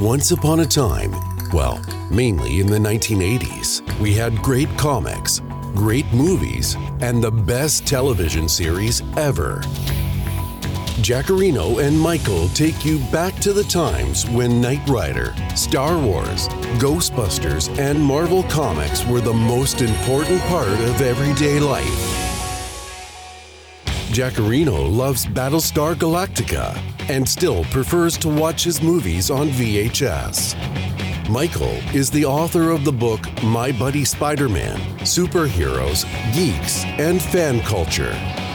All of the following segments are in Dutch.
Once upon a time, well, mainly in the 1980s, we had great comics, great movies, and the best television series ever. Jackarino and Michael take you back to the times when Knight Rider, Star Wars, Ghostbusters, and Marvel Comics were the most important part of everyday life. Jackarino loves Battlestar Galactica and still prefers to watch his movies on VHS. Michael is the author of the book My Buddy Spider Man Superheroes, Geeks, and Fan Culture,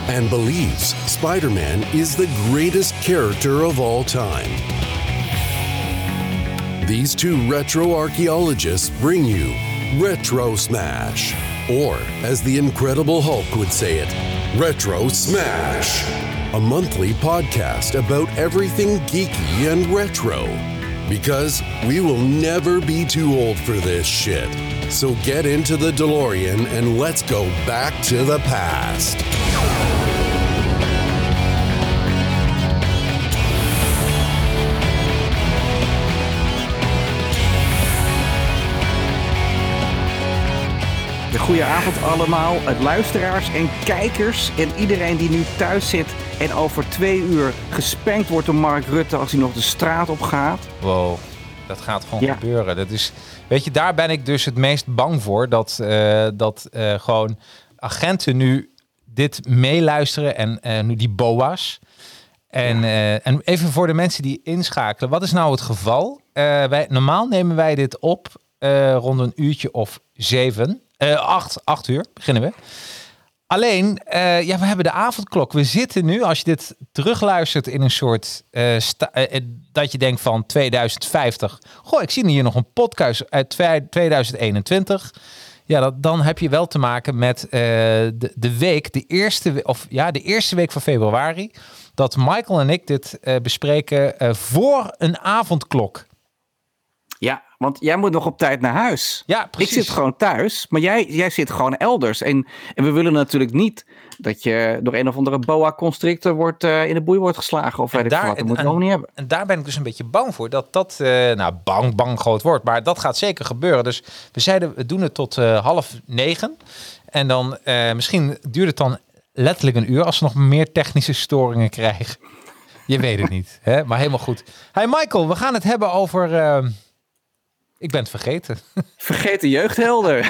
and believes Spider Man is the greatest character of all time. These two retro archaeologists bring you Retro Smash, or as the Incredible Hulk would say it, Retro Smash, a monthly podcast about everything geeky and retro. Because we will never be too old for this shit. So get into the DeLorean and let's go back to the past. De goede avond allemaal, luisteraars en kijkers en iedereen die nu thuis zit en over twee uur gespenkt wordt door Mark Rutte als hij nog de straat op gaat. Wow, dat gaat gewoon Ja. gebeuren. Dat is, weet je, daar ben ik dus het meest bang voor. Dat, eh, dat eh, gewoon agenten nu dit meeluisteren en eh, nu die boa's. En, en even voor de mensen die inschakelen. Wat is nou het geval? Wij, normaal nemen wij dit op rond een uurtje of zeven. acht, acht uur beginnen we. Alleen, eh, ja, we hebben de avondklok. We zitten nu, als je dit terugluistert in een soort... eh, eh, dat je denkt van 2050. Goh, ik zie hier nog een podcast uit twee- 2021. Ja, dat, dan heb je wel te maken met de, de week, de eerste, of, ja, de eerste week van februari... dat Michael en ik dit bespreken voor een avondklok. Ja, want jij moet nog op tijd naar huis. Ja, Ik precies. zit gewoon thuis, maar jij, jij zit gewoon elders. En, en we willen natuurlijk niet dat je door een of andere boa constrictor wordt, eh, in de boei wordt geslagen. Of weet ik daar- wat. Dat we en- gewoon niet hebben. En daar ben ik dus een beetje bang voor. Dat dat, eh, nou bang, bang groot woord. Maar dat gaat zeker gebeuren. Dus we zeiden, we doen het tot eh, half negen. En dan, misschien duurt het dan letterlijk een uur. Als we nog meer technische storingen krijgen. Je weet het niet. Hè? Maar helemaal goed. Hey Michael, we gaan het hebben over... ik ben het vergeten. Vergeten jeugdhelden.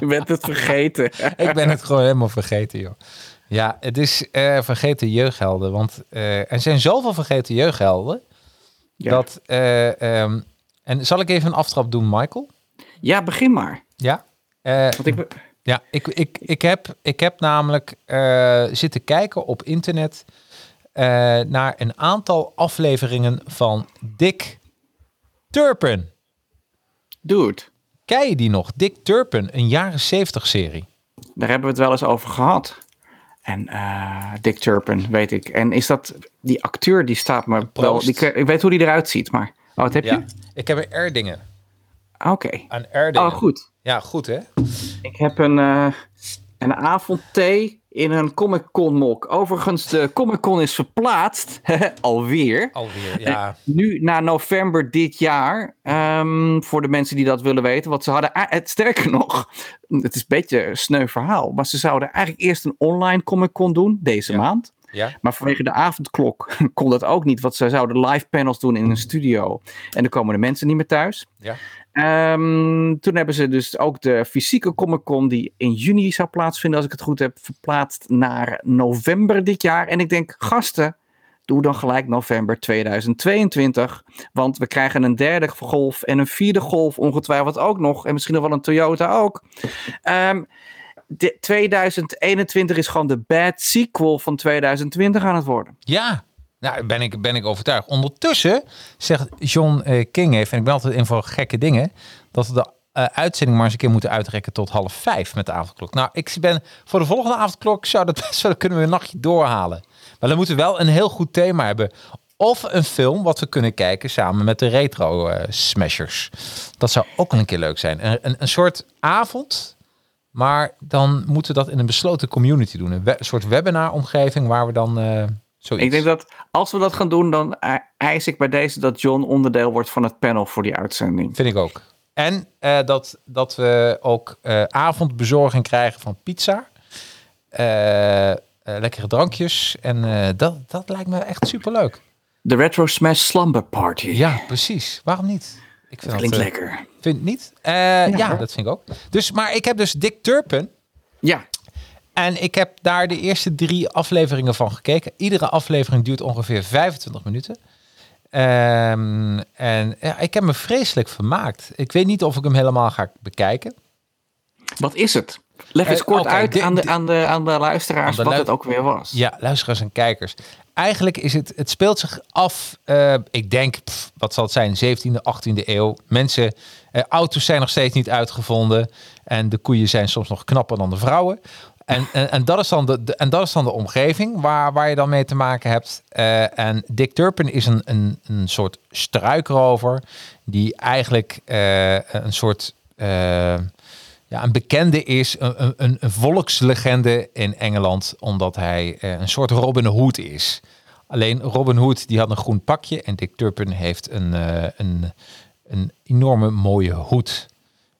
je bent het vergeten. ik ben het gewoon helemaal vergeten, joh. Ja, het is eh, vergeten jeugdhelden. Want eh, er zijn zoveel vergeten jeugdhelden. Ja. Dat, eh, ehm, en zal ik even een aftrap doen, Michael? ja, begin maar. Ja. Want ik, ja, ik, ik, ik, heb, ik heb namelijk zitten kijken op internet naar een aantal afleveringen van Dick Turpin. dude, Ken je die nog? Dick Turpin, een jaren 70 serie. daar hebben we het wel eens over gehad. En eh, Dick Turpin, weet ik. En is dat die acteur die staat me wel. Die, ik weet hoe die eruit ziet, maar. Oh, wat heb Ja. je? Ik heb een Erdingen. Oké. Een Erdingen. Oh, goed. Ja, goed hè? Ik heb een, eh een avondthee in een Comic Con mok. Overigens, de Comic Con is verplaatst. Alweer. Alweer, ja. Nu naar november dit jaar. Ehm, voor de mensen die dat willen weten. Want ze hadden, het sterker nog, het is een beetje een sneu verhaal. Maar ze zouden eigenlijk eerst een online Comic Con doen deze Ja. maand. Ja, Maar vanwege de avondklok kon dat ook niet. Want ze zouden live panels doen in een studio. En dan komen de mensen niet meer thuis. ja. Ehm, toen hebben ze dus ook de fysieke Comic Con die in juni zou plaatsvinden, als ik het goed heb, verplaatst naar november dit jaar. En ik denk, gasten, doe dan gelijk november 2022. Want we krijgen een derde golf en een vierde golf ongetwijfeld ook nog. En misschien nog wel een Toyota ook. Ehm, de, 2021 is gewoon de bad sequel van 2020 aan het worden. Ja, nou, ben ik, ben ik overtuigd. Ondertussen zegt John eh, King even, en ik ben altijd in voor gekke dingen, dat we de eh, uitzending maar eens een keer moeten uitrekken tot half vijf met de avondklok. Nou, ik ben voor de volgende avondklok zou dat best wel kunnen we een nachtje doorhalen. Maar dan moeten we wel een heel goed thema hebben. Of een film wat we kunnen kijken samen met de retro eh, smashers. Dat zou ook een keer leuk zijn. Een, een, soort avond, maar dan moeten we dat in een besloten community doen. Een, soort webinar omgeving waar we dan eh, Zoiets. Ik denk dat als we dat gaan doen, dan e- eis ik bij deze dat John onderdeel wordt van het panel voor die uitzending. Vind ik ook. En eh, dat, dat we ook eh, avondbezorging krijgen van pizza. Eh, lekkere drankjes. En eh, dat, dat lijkt me echt superleuk. De Retro Smash Slumber Party. Ja, precies. Waarom niet? Ik vind Klinkt dat, eh, lekker. Vind je niet? Eh, ja, hoor. dat vind ik ook. Dus, maar ik heb dus Dick Turpin. Ja, En ik heb daar de eerste drie afleveringen van gekeken. Iedere aflevering duurt ongeveer 25 minuten. Ehm, en ja, ik heb me vreselijk vermaakt. Ik weet niet of ik hem helemaal ga bekijken. wat is het? Leg eens Eh, kort uit aan, de, aan, de, aan de luisteraars Aan de wat lu- het ook weer was. Ja, luisteraars en kijkers. Eigenlijk is het, het speelt zich af, eh, ik denk, pff, wat zal het zijn, 17e, 18e eeuw. Mensen, eh, auto's zijn nog steeds niet uitgevonden. En de koeien zijn soms nog knapper dan de vrouwen. En, en, dat, is dan de, en dat is dan de omgeving waar, waar je dan mee te maken hebt. Eh, en Dick Turpin is een, een, een soort struikrover die eigenlijk eh, een soort... eh, ja, een bekende is, een, een, een volkslegende in Engeland, omdat hij een soort Robin Hood is. Alleen Robin Hood die had een groen pakje en Dick Turpin heeft een, een, een enorme mooie hoed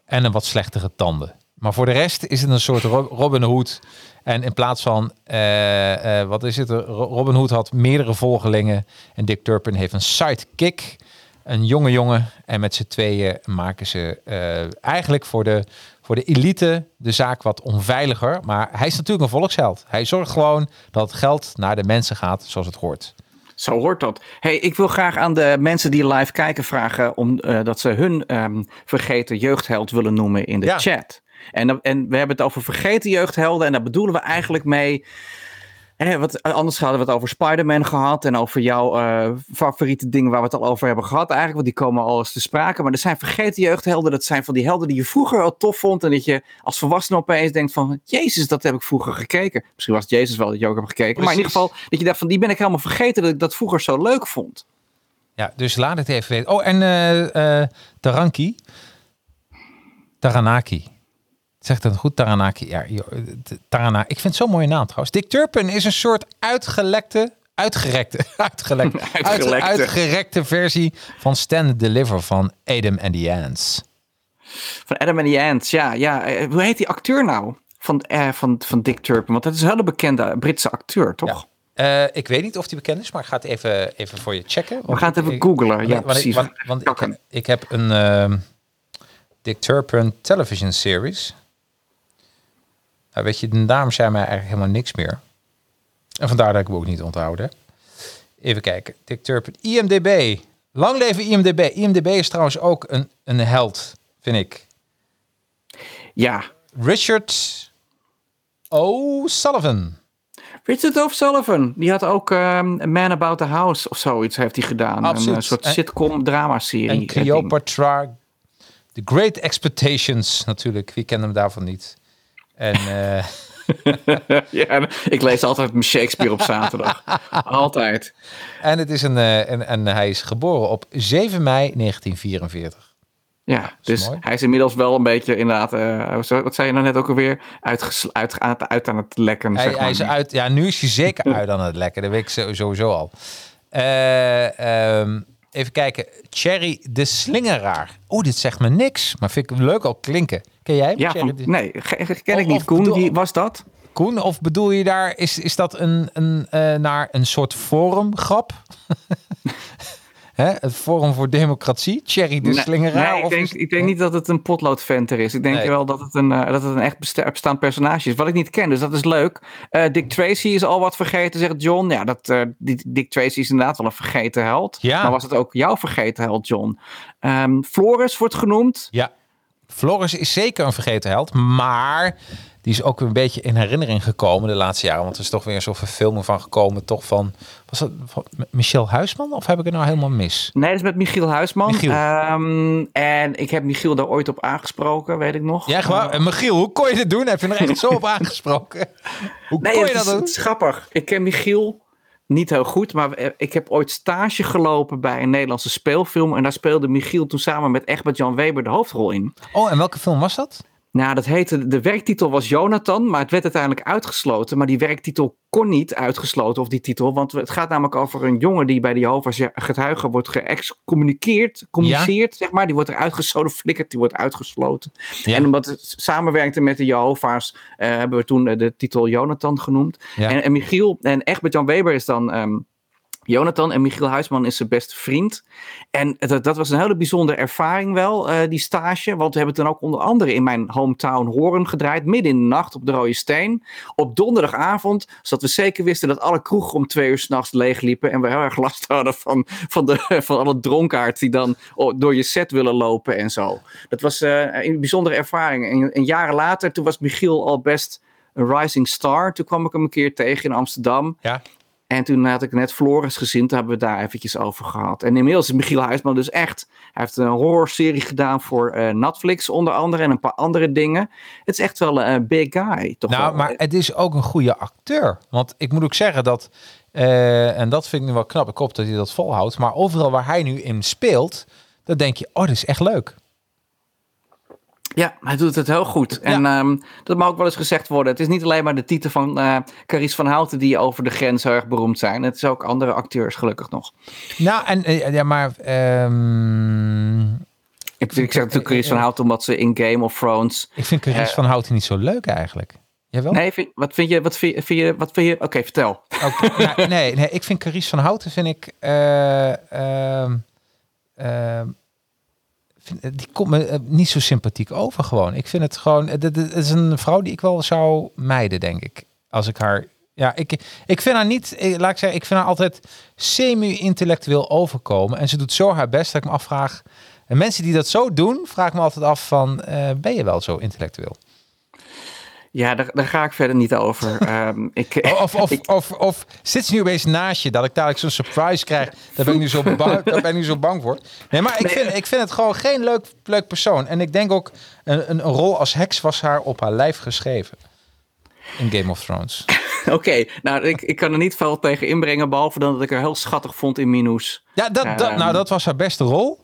en een wat slechtere tanden. Maar voor de rest is het een soort Ro- Robin Hood. En in plaats van, eh, eh, wat is het? Ro- Robin Hood had meerdere volgelingen en Dick Turpin heeft een sidekick een jonge jongen. En met z'n tweeën maken ze eh, eigenlijk voor de, voor de elite de zaak wat onveiliger. Maar hij is natuurlijk een volksheld. Hij zorgt gewoon dat het geld naar de mensen gaat zoals het hoort. Zo hoort dat. Hey, ik wil graag aan de mensen die live kijken vragen om dat ze hun ehm, vergeten jeugdheld willen noemen in de Ja. chat. En, en we hebben het over vergeten jeugdhelden en daar bedoelen we eigenlijk mee. Hè, wat, anders hadden we het over Spider-Man gehad en over jouw eh, favoriete dingen waar we het al over hebben gehad eigenlijk, want die komen al eens te sprake. Maar er zijn vergeten jeugdhelden, dat zijn van die helden die je vroeger al tof vond en dat je als volwassene opeens denkt van, jezus, dat heb ik vroeger gekeken. Misschien was het Jezus wel dat je ook hebt gekeken, maar in ieder geval dat je dacht van, die ben ik helemaal vergeten dat ik dat vroeger zo leuk vond. Ja, dus laat het even weten. Oh, en eh Taranki. Taranaki. Zegt dat goed? Taranaki. Ja, Tarana. Ik vind het zo'n mooie naam trouwens. Dick Turpin is een soort uitgelekte, uitgerekte, uitgelekte, uit- Uitgelekte. uitgerekte versie van Stand Deliver van Adam and the Ants. Van Adam and the Ants, ja. ja. Eh, Hoe heet die acteur nou? Van, eh, van, van Dick Turpin. Want dat is een hele bekende Britse acteur, toch? Eh, ik weet niet of die bekend is, maar ik ga het even, even voor je checken. We gaan het even Ik- googlen. want Ja, want ik-. Want, want ik, Kakken. ik heb een ehm, Dick Turpin television series. Nou, weet je, de naam zei mij eigenlijk helemaal niks meer. En vandaar dat ik hem ook niet onthouden. Even kijken. Dick Turpin. IMDB. Lang leven IMDB. IMDB is trouwens ook een, een held, vind ik. Ja. Richard O'Sullivan. Richard O'Sullivan, die had ook ehm, A Man About the House of zoiets heeft hij gedaan. Absoluut. Een eh, soort En- sitcom drama-serie. En. Cleopatra. The Great Expectations natuurlijk. Wie kent hem daarvan niet? En eh, ja, ik lees altijd mijn Shakespeare op zaterdag. altijd. En, het is een, eh, en, en hij is geboren op 7 mei 1944. Ja, dus mooi. hij is inmiddels wel een beetje inderdaad, zo- wat zei je nou net ook alweer, uitges- uit, uit, uit aan het lekken. Hij, zeg maar. hij is uit, ja, nu is hij zeker uit aan het lekken. Dat weet ik sowieso al. Ehm, even kijken. Cherry de Slingeraar. Oeh, dit zegt me niks. Maar vind ik leuk al klinken. Ken jij hem? Ja, Cherry van- de- nee, ken ik Of- niet. Koen, wie was dat? Koen, of bedoel je daar, is, is dat een, een, eh, naar een soort forumgrap? Hè? Het Forum voor Democratie? Cherry de Nee, Slingeraar? nee, ik, of denk, ik denk niet dat het een potloodventer is. Ik denk Nee. wel dat het een, eh, dat het een echt besta- bestaand personage is. Wat ik niet ken, dus dat is leuk. Eh, Dick Tracy is al wat vergeten, zegt John. Ja, dat, die, Dick Tracy is inderdaad wel een vergeten held. Ja. Maar was het ook jouw vergeten held, John? Ehm, Floris wordt genoemd. Ja, Floris is zeker een vergeten held, maar die is ook een beetje in herinnering gekomen de laatste jaren. Want er is toch weer zo'n verfilming van gekomen, toch van, was dat van Michel Huisman? Of heb ik het nou helemaal mis? Nee, dat is met Michiel Huisman. Michiel. Ehm, en ik heb Michiel daar ooit op aangesproken, weet ik nog. Ja, gewoon. En Michiel, hoe kon je dit doen? Heb je er echt zo op aangesproken? Hoe Nee, kon je dat is, doen? het is grappig. Ik ken Michiel niet heel goed, maar eh, ik heb ooit stage gelopen bij een Nederlandse speelfilm. En daar speelde Michiel toen samen met Egbert Jan Weber de hoofdrol in. Oh, en welke film was dat? Nou, dat heette, de werktitel was Jonathan, maar het werd uiteindelijk uitgesloten. Maar die werktitel kon niet uitgesloten, of die titel. Want het gaat namelijk over een jongen die bij de Jehovah's getuigen wordt geëxcommuniceerd, communiceerd, zeg maar. Die wordt eruit gezoden, flikkerd, die wordt uitgesloten. Ja. En omdat het samenwerkte met de Jehovah's, eh, hebben we toen eh, de titel Jonathan genoemd. Ja. En, en Michiel, en Egbert-Jan Weber is dan... ehm, Jonathan en Michiel Huisman is zijn beste vriend. En dat, dat was een hele bijzondere ervaring wel, eh, die stage. Want we hebben toen ook onder andere in mijn hometown Horen gedraaid. Midden in de nacht op de Rode Steen. Op donderdagavond. Zodat we zeker wisten dat alle kroegen om twee uur s'nachts leegliepen. En we heel erg last hadden van, van, de, van alle dronkaards die dan door je set willen lopen en zo. Dat was eh, een bijzondere ervaring. En, en jaren later, toen was Michiel al best een rising star. Toen kwam ik hem een keer tegen in Amsterdam. Ja. En toen had ik net Floris gezien, toen hebben we daar eventjes over gehad. En inmiddels is Michiel Huisman dus echt, hij heeft een horrorserie gedaan voor eh, Netflix onder andere en een paar andere dingen. Het is echt wel een big guy, toch Nou, wel. maar het is ook een goede acteur. Want ik moet ook zeggen dat, eh, en dat vind ik nu wel knap, ik hoop dat hij dat volhoudt. Maar overal waar hij nu in speelt, dan denk je, oh, dit is echt leuk. Ja, hij doet het heel goed. En ehm, dat mag ook wel eens gezegd worden. Het is niet alleen maar de titel van eh Carice van Houten die over de grens heel erg beroemd zijn. Het is ook andere acteurs, gelukkig nog. Nou, en eh, ja, maar ehm, Ik, ik zeg natuurlijk Carice van Houten omdat ze in Game of Thrones... ik vind Carice Eh. van Houten niet zo leuk eigenlijk. Jawel? Nee, vind- wat vind je? Wat vind je? Vind je wat vind je? Oké, vertel. Nou, nee, nee, ik vind Carice van Houten vind ik. eh, ehm, vind- die komt me eh, niet zo sympathiek over gewoon. Ik vind het gewoon. Het, het- is een vrouw die ik wel zou mijden, denk ik. Als ik haar. Ja, ik, ik vind haar niet. eh, Laat ik zeggen, ik vind haar altijd semi-intellectueel overkomen. En ze doet zo haar best dat ik me afvraag. En mensen die dat zo doen, vraag me altijd af van, eh, ben je wel zo intellectueel? Ja, daar, daar ga ik verder niet over. Ehm, ik, Of, of, of, of zit ze nu opeens naast je dat ik dadelijk zo'n surprise krijg? Daar ben ik nu zo bang, daar ben ik nu zo bang voor. Nee, maar ik, Nee. vind, ik vind het gewoon geen leuk, leuk persoon. En ik denk ook, een, een, een rol als heks was haar op haar lijf geschreven. In Game of Thrones. Oké, nou, ik, ik kan er niet veel tegen inbrengen, behalve dan dat ik haar heel schattig vond in Minus. Ja, dat, dat, Ehm. nou, dat was haar beste rol.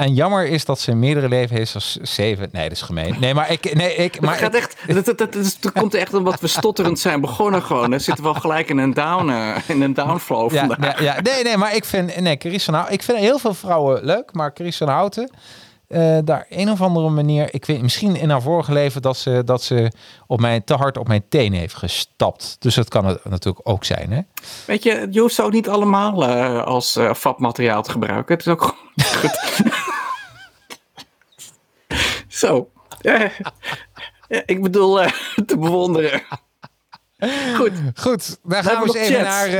En jammer is dat ze meerdere leven heeft als zeven. Nee, dat is gemeen. Nee, maar ik... Nee, ik Maar het gaat ik- echt, dat, dat, dat, dat komt echt omdat we stotterend zijn begonnen gewoon. Er zitten wel gelijk in een down, eh, in een downflow ja, vandaag. nee, ja, nee, nee, maar ik vind... Nee, Carice van Houten... Ik vind heel veel vrouwen leuk, maar Carice van Houten... eh, daar een of andere manier... Ik weet misschien in haar vorige leven dat ze, dat ze op mij, te hard op mijn teen heeft gestapt. Dus dat kan het natuurlijk ook zijn, hè? Weet je, je hoeft ze ook niet allemaal eh, als eh vatmateriaal te gebruiken. Het is ook goed. Zo. Ik bedoel, te bewonderen. Goed. Goed, dan gaan we eens even chat. naar...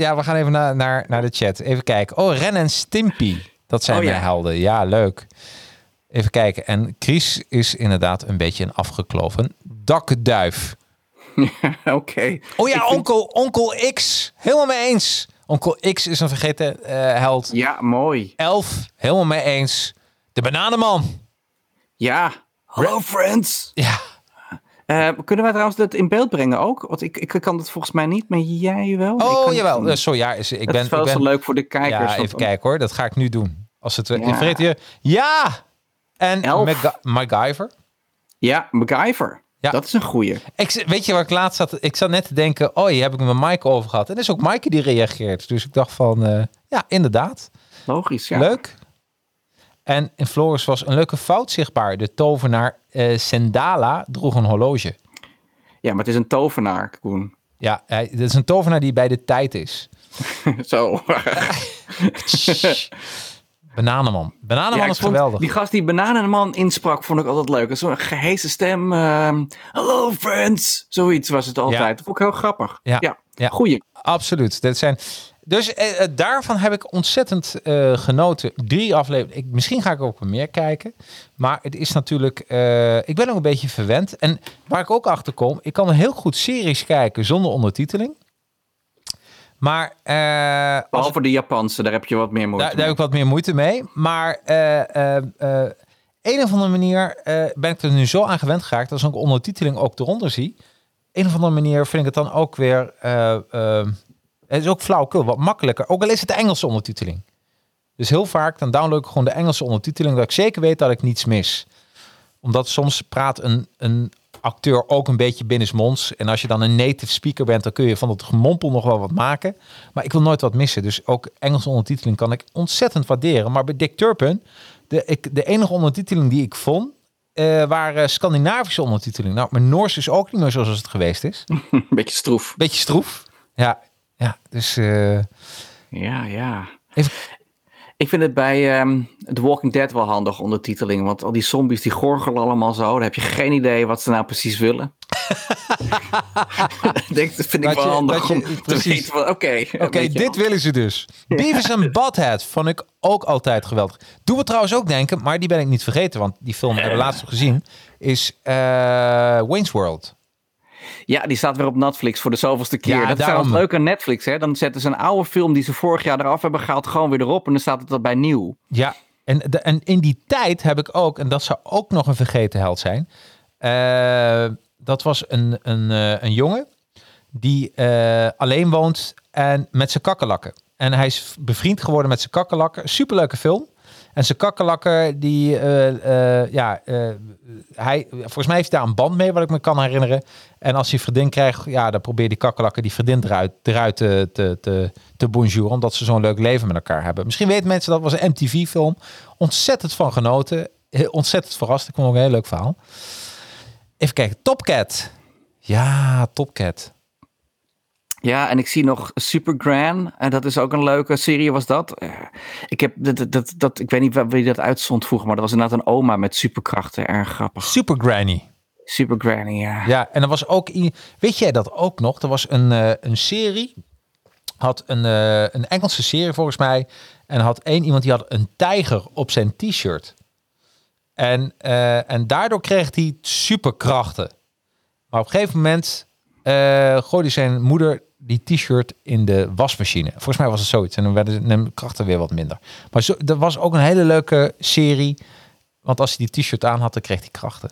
ja, we gaan even naar, naar, naar de chat. Even kijken. Oh, Ren en Stimpy. Dat zijn Oh, ja. mijn helden. Ja, leuk. Even kijken. En Chris is inderdaad een beetje een afgekloven dakduif. Oké. Oh ja, Ik vind- onkel, onkel X. Helemaal mee eens. Onkel X is een vergeten eh, held. Ja, mooi. Elf, helemaal mee eens. De bananenman. Ja. Hallo friends. Ja. Eh, kunnen wij trouwens dat in beeld brengen ook? Want ik, ik kan dat volgens mij niet, maar jij wel? Ik Oh, kan- jawel. Eh, Sorry, ja, is, ik dat ben... is wel ik ben zo leuk voor de kijkers. ja, want- even kijken hoor. Dat ga ik nu doen. Als het... Ja. Je... Ja! En. Maga- MacGyver. Ja, MacGyver. Ja. Dat is een goeie. Ik, weet je waar ik laatst zat? Ik zat net te denken, oh, hier heb ik met Mike over gehad. En dat is ook Maaike die reageert. Dus ik dacht van, eh, ja, inderdaad. Logisch, ja. Leuk. En in Floris was een leuke fout zichtbaar. De tovenaar eh Sendala droeg een horloge. Ja, maar het is een tovenaar, Koen. Ja, hij, dat is een tovenaar die bij de tijd is. Zo. Bananenman. Bananenman Ja, is vond geweldig. Die gast die Bananenman insprak, vond ik altijd leuk. Zo'n gehezen stem. ehm, Hello friends. Zoiets was het altijd. Ja. Dat vond ik heel grappig. Ja. Ja, Ja. goeie. Absoluut. Dit zijn... Dus eh, eh, daarvan heb ik ontzettend eh, genoten. Drie afleveringen. Ik, misschien ga ik ook wel meer kijken. Maar het is natuurlijk... ik ben ook een beetje verwend. En waar ik ook achter kom... Ik kan heel goed series kijken zonder ondertiteling. Maar... als Behalve de Japanse, daar heb je wat meer moeite daar, daar heb ik wat meer moeite mee. Maar eh, een of andere manier ben ik er nu zo aan gewend geraakt. Als ik ondertiteling ook eronder zie. Een of andere manier vind ik het dan ook weer. het is ook flauwkul, wat makkelijker. Ook al is het de Engelse ondertiteling. Dus heel vaak dan download ik gewoon de Engelse ondertiteling. Dat ik zeker weet dat ik niets mis. Omdat soms praat een, een acteur ook een beetje binnensmonds. En als je dan een native speaker bent, dan kun je van het gemompel nog wel wat maken. Maar ik wil nooit wat missen. Dus ook Engelse ondertiteling kan ik ontzettend waarderen. Maar bij Dick Turpin, de, ik, de enige ondertiteling die ik vond, eh, waren Scandinavische ondertiteling. Nou, mijn Noors is ook niet meer zoals het geweest is. Beetje stroef. Beetje stroef. Ja, ja dus... eh, Ja, ja. Even- Ik vind het bij ehm, The Walking Dead wel handig ondertiteling. Want al die zombies die gorgelen allemaal zo. Dan heb je geen idee wat ze nou precies willen. Denk, dat vind ik Dat wel je- handig je- om te precies. oké. Dit willen ze dus. Beavis and Butthead vond ik ook altijd geweldig. Doe we trouwens ook denken, maar die ben ik niet vergeten, want die film hebben we laatst nog gezien, is eh Wayne's World. Ja, die staat weer op Netflix voor de zoveelste keer. Ja, dat is daarom. trouwens leuk aan Netflix. Hè? Dan zetten ze een oude film die ze vorig jaar eraf hebben gehaald gewoon weer erop. En dan staat het erbij nieuw. Ja, en, de, en in die tijd heb ik ook, en dat zou ook nog een vergeten held zijn, eh, dat was een, een, eh, een jongen die eh, alleen woont en met zijn kakkelakken. En hij is bevriend geworden met zijn kakkelakken. Superleuke film. En zijn kakkelakken, die, eh, eh, ja, eh, hij, volgens mij heeft hij daar een band mee, wat ik me kan herinneren. En als hij vriendin krijgt, ja, dan probeert die kakkelakken die vriendin eruit, eruit te, te, te, te bonjouren, omdat ze zo'n leuk leven met elkaar hebben. Misschien weten mensen dat was een MTV-film. Ontzettend van genoten. Ontzettend verrast. Ik vond ook een heel leuk verhaal. Even kijken. Topcat. Ja, Topcat. Ja, en ik zie nog Super Gran. En dat is ook een leuke serie, was dat. Eh, ik, heb dat, dat, dat, ik weet niet wie dat uitstond vroeger, maar dat was inderdaad een oma met superkrachten. Erg grappig. Super Granny. Super Granny, ja. Ja, en er was ook... Weet jij dat ook nog? Er was een, eh, een serie. Had een, eh, een Engelse serie volgens mij. En had één iemand die had een tijger op zijn t-shirt. En, eh, en daardoor kreeg hij superkrachten. Maar op een gegeven moment gooide zijn moeder die t-shirt in de wasmachine. Volgens mij was het zoiets. En dan werden de krachten weer wat minder. Maar zo, er was ook een hele leuke serie. Want als hij die t-shirt aan had, dan kreeg hij krachten.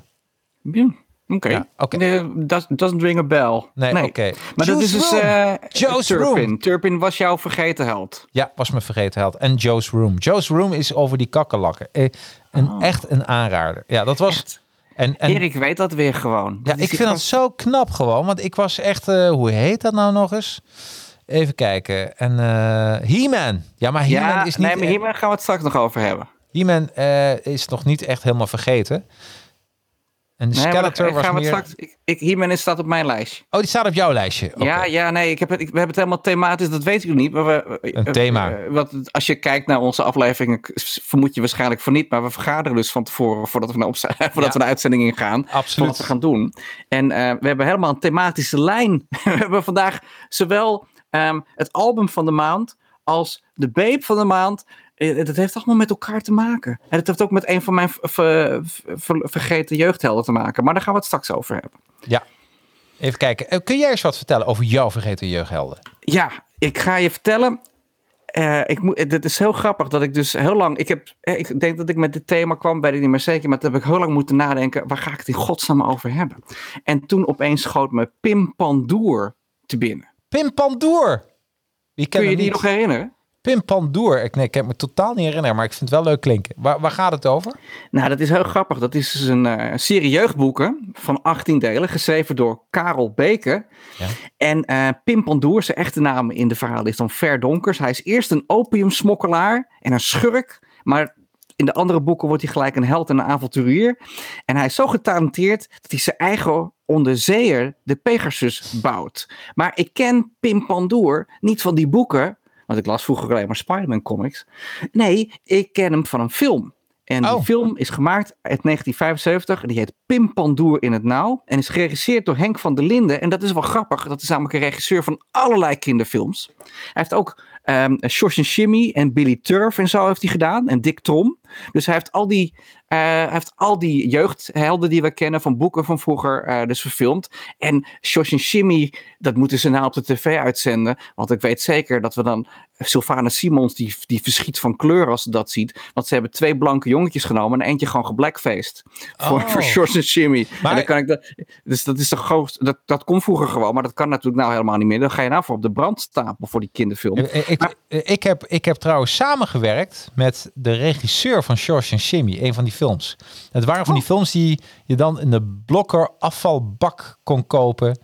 Ja, Oké. Ja, oké. Nee, dat doesn't ring a bell. Nee, oké. Maar dat is dus eh Joe's Turpin. Room. Turpin was jouw vergeten held. Ja, was me vergeten held. En Joe's Room. Joe's Room is over die kakkelakken. Eh, Een, Oh. Echt een aanrader. Ja, dat was... Echt. En, en, Erik weet dat weer gewoon. ja, ik vind dat zo knap gewoon. Want ik was echt... eh, hoe heet dat nou nog eens? Even kijken. En eh He-Man. Ja, maar He-Man Ja, is niet... nee, maar hier gaan we het straks nog over hebben. He-Man eh, is nog niet echt helemaal vergeten. En Nee, Skeletor daar was gaan we meer... straks. Ik, ik, hiermee staat op mijn lijstje. Oh, die staat op jouw lijstje. Ja, ja, nee, ik heb het, ik, we hebben het helemaal thematisch, dat weet ik niet. Maar we, Een eh, thema. eh, wat, als je kijkt naar onze afleveringen, vermoed je waarschijnlijk van niet. Maar we vergaderen dus van tevoren, voordat we, naar opze- voordat Ja. we de uitzending ingaan. Absoluut. wat we gaan doen. En eh, we hebben helemaal een thematische lijn. we hebben vandaag zowel ehm, het album van de maand als de babe van de maand. Eh, Dat heeft allemaal met elkaar te maken. En het heeft ook met een van mijn vergeten jeugdhelden te maken. Maar daar gaan we het straks over hebben. Ja. Even kijken. Eh, Kun jij eens wat vertellen over jouw vergeten jeugdhelden? Ja, ik ga je vertellen. eh, ik moet, het is heel grappig dat ik dus heel lang. Ik, heb, ik denk dat ik met dit thema kwam, weet ik niet meer zeker. Maar toen heb ik heel lang moeten nadenken. Waar ga ik het in godsnaam over hebben? En toen opeens schoot me Pim Pandoer te binnen. Pim Pandoer. Wie Kun je die niet? nog herinneren? Pim Pandoer. Ik, nee, ik heb me totaal niet herinneren, maar ik vind het wel leuk klinken. Waar, waar gaat het over? Nou, dat is heel grappig. Dat is dus een eh, serie jeugdboeken van 18 delen, geschreven door Karel Beke. Ja. En eh, Pim Pandoer, zijn echte naam in de verhaal is dan Ver Donkers. Hij is eerst een opiumsmokkelaar en een schurk, maar in de andere boeken wordt hij gelijk een held en een avonturier. En hij is zo getalenteerd dat hij zijn eigen onderzeeër, de Pegasus, bouwt. Maar ik ken Pim Pandoer niet van die boeken, want ik las vroeger alleen maar Spider-Man comics. Nee, ik ken hem van een film. En Oh. die film is gemaakt uit 1975. en Die heet Pim Pandoer in het Nauw. En is geregisseerd door Henk van der Linden. En dat is wel grappig. Dat is namelijk een regisseur van allerlei kinderfilms. Hij heeft ook Shosh en Shimmy en Billy Turf en zo heeft hij gedaan. En Dick Trom. Dus hij heeft al die, eh, hij heeft al die jeugdhelden die we kennen van boeken van vroeger eh, dus verfilmd. En Shosh en Shimmy, dat moeten ze nou op de tv uitzenden. Want ik weet zeker dat we dan Sylvana Simons, die, die verschiet van kleur als ze dat ziet. Want ze hebben twee blanke jongetjes genomen en eentje gewoon geblackfaced. Voor, Oh. voor en Shimmy. Maar- En dan kan ik dat, dus dat is de grootste, dat, dat kon vroeger gewoon, maar dat kan natuurlijk nou helemaal niet meer. Dan ga je nou voor op de brandstapel voor die kinderfilm. Eh, ik, ik, heb, ik heb trouwens samengewerkt met de regisseur van George en Jimmy, een van die films. Het waren van die films die je dan in de blokker afvalbak kon kopen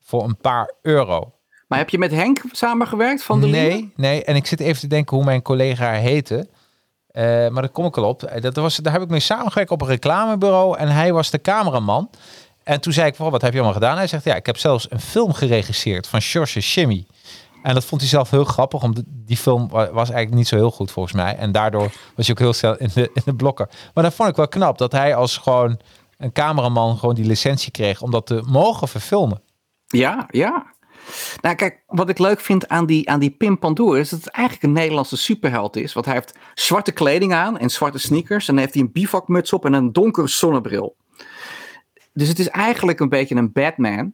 voor een paar euro. Maar heb je met Henk samengewerkt van de? Nee, nee. En ik zit even te denken hoe mijn collega heette. Eh, maar daar kom ik al op. Eh, Dat was, daar heb ik mee samengewerkt op een reclamebureau. En hij was de cameraman. En toen zei ik, "Wow, wat heb je allemaal gedaan? Hij zegt, ja, ik heb zelfs een film geregisseerd van George en Jimmy. En dat vond hij zelf heel grappig, omdat die film wa- was eigenlijk niet zo heel goed volgens mij. En daardoor was hij ook heel snel in de, in de blokker. Maar dat vond ik wel knap, dat hij als gewoon een cameraman gewoon die licentie kreeg om dat te mogen verfilmen. Ja, ja. Nou, kijk, wat ik leuk vind aan die, aan die Pim Pandoer is dat het eigenlijk een Nederlandse superheld is. Want hij heeft zwarte kleding aan en zwarte sneakers. En dan heeft hij een bivakmuts op en een donkere zonnebril. Dus het is eigenlijk een beetje een Batman.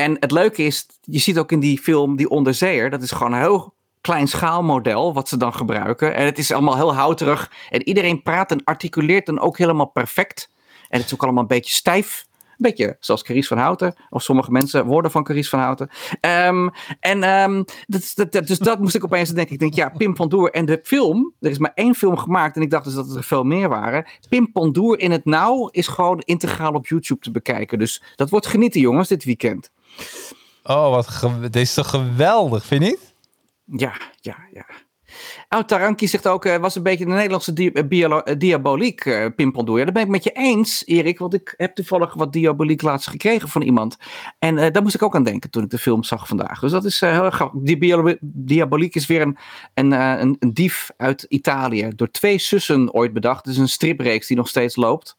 En het leuke is, je ziet ook in die film die onderzeeër, dat is gewoon een heel klein schaalmodel wat ze dan gebruiken. En het is allemaal heel houterig. En iedereen praat en articuleert dan ook helemaal perfect. En het is ook allemaal een beetje stijf. Een beetje zoals Carice van Houten. Of sommige mensen worden van Carice van Houten. Ehm, en ehm, dat, dat- dus dat moest ik opeens denken. Ik denk, ja, Pim Pandoer en de film. Er is maar één film gemaakt. En ik dacht dus dat er veel meer waren. Pim Pandoer in het nauw is gewoon integraal op YouTube te bekijken. Dus dat wordt genieten jongens dit weekend. Oh, wat dit is toch geweldig, vind je niet? Ja, ja, ja. Oud Taranki zegt ook, eh, was een beetje de Nederlandse di eh, eh, diaboliek, Pim Pandoer. Ja, dat ben ik met je eens, Erik, want ik heb toevallig wat diaboliek laatst gekregen van iemand. En daar moest ik ook aan denken toen ik de film zag vandaag. Dus dat is heel erg grappig. Diaboliek is weer een, een, een dief uit Italië. Door twee zussen ooit bedacht. Het is een stripreeks die nog steeds loopt.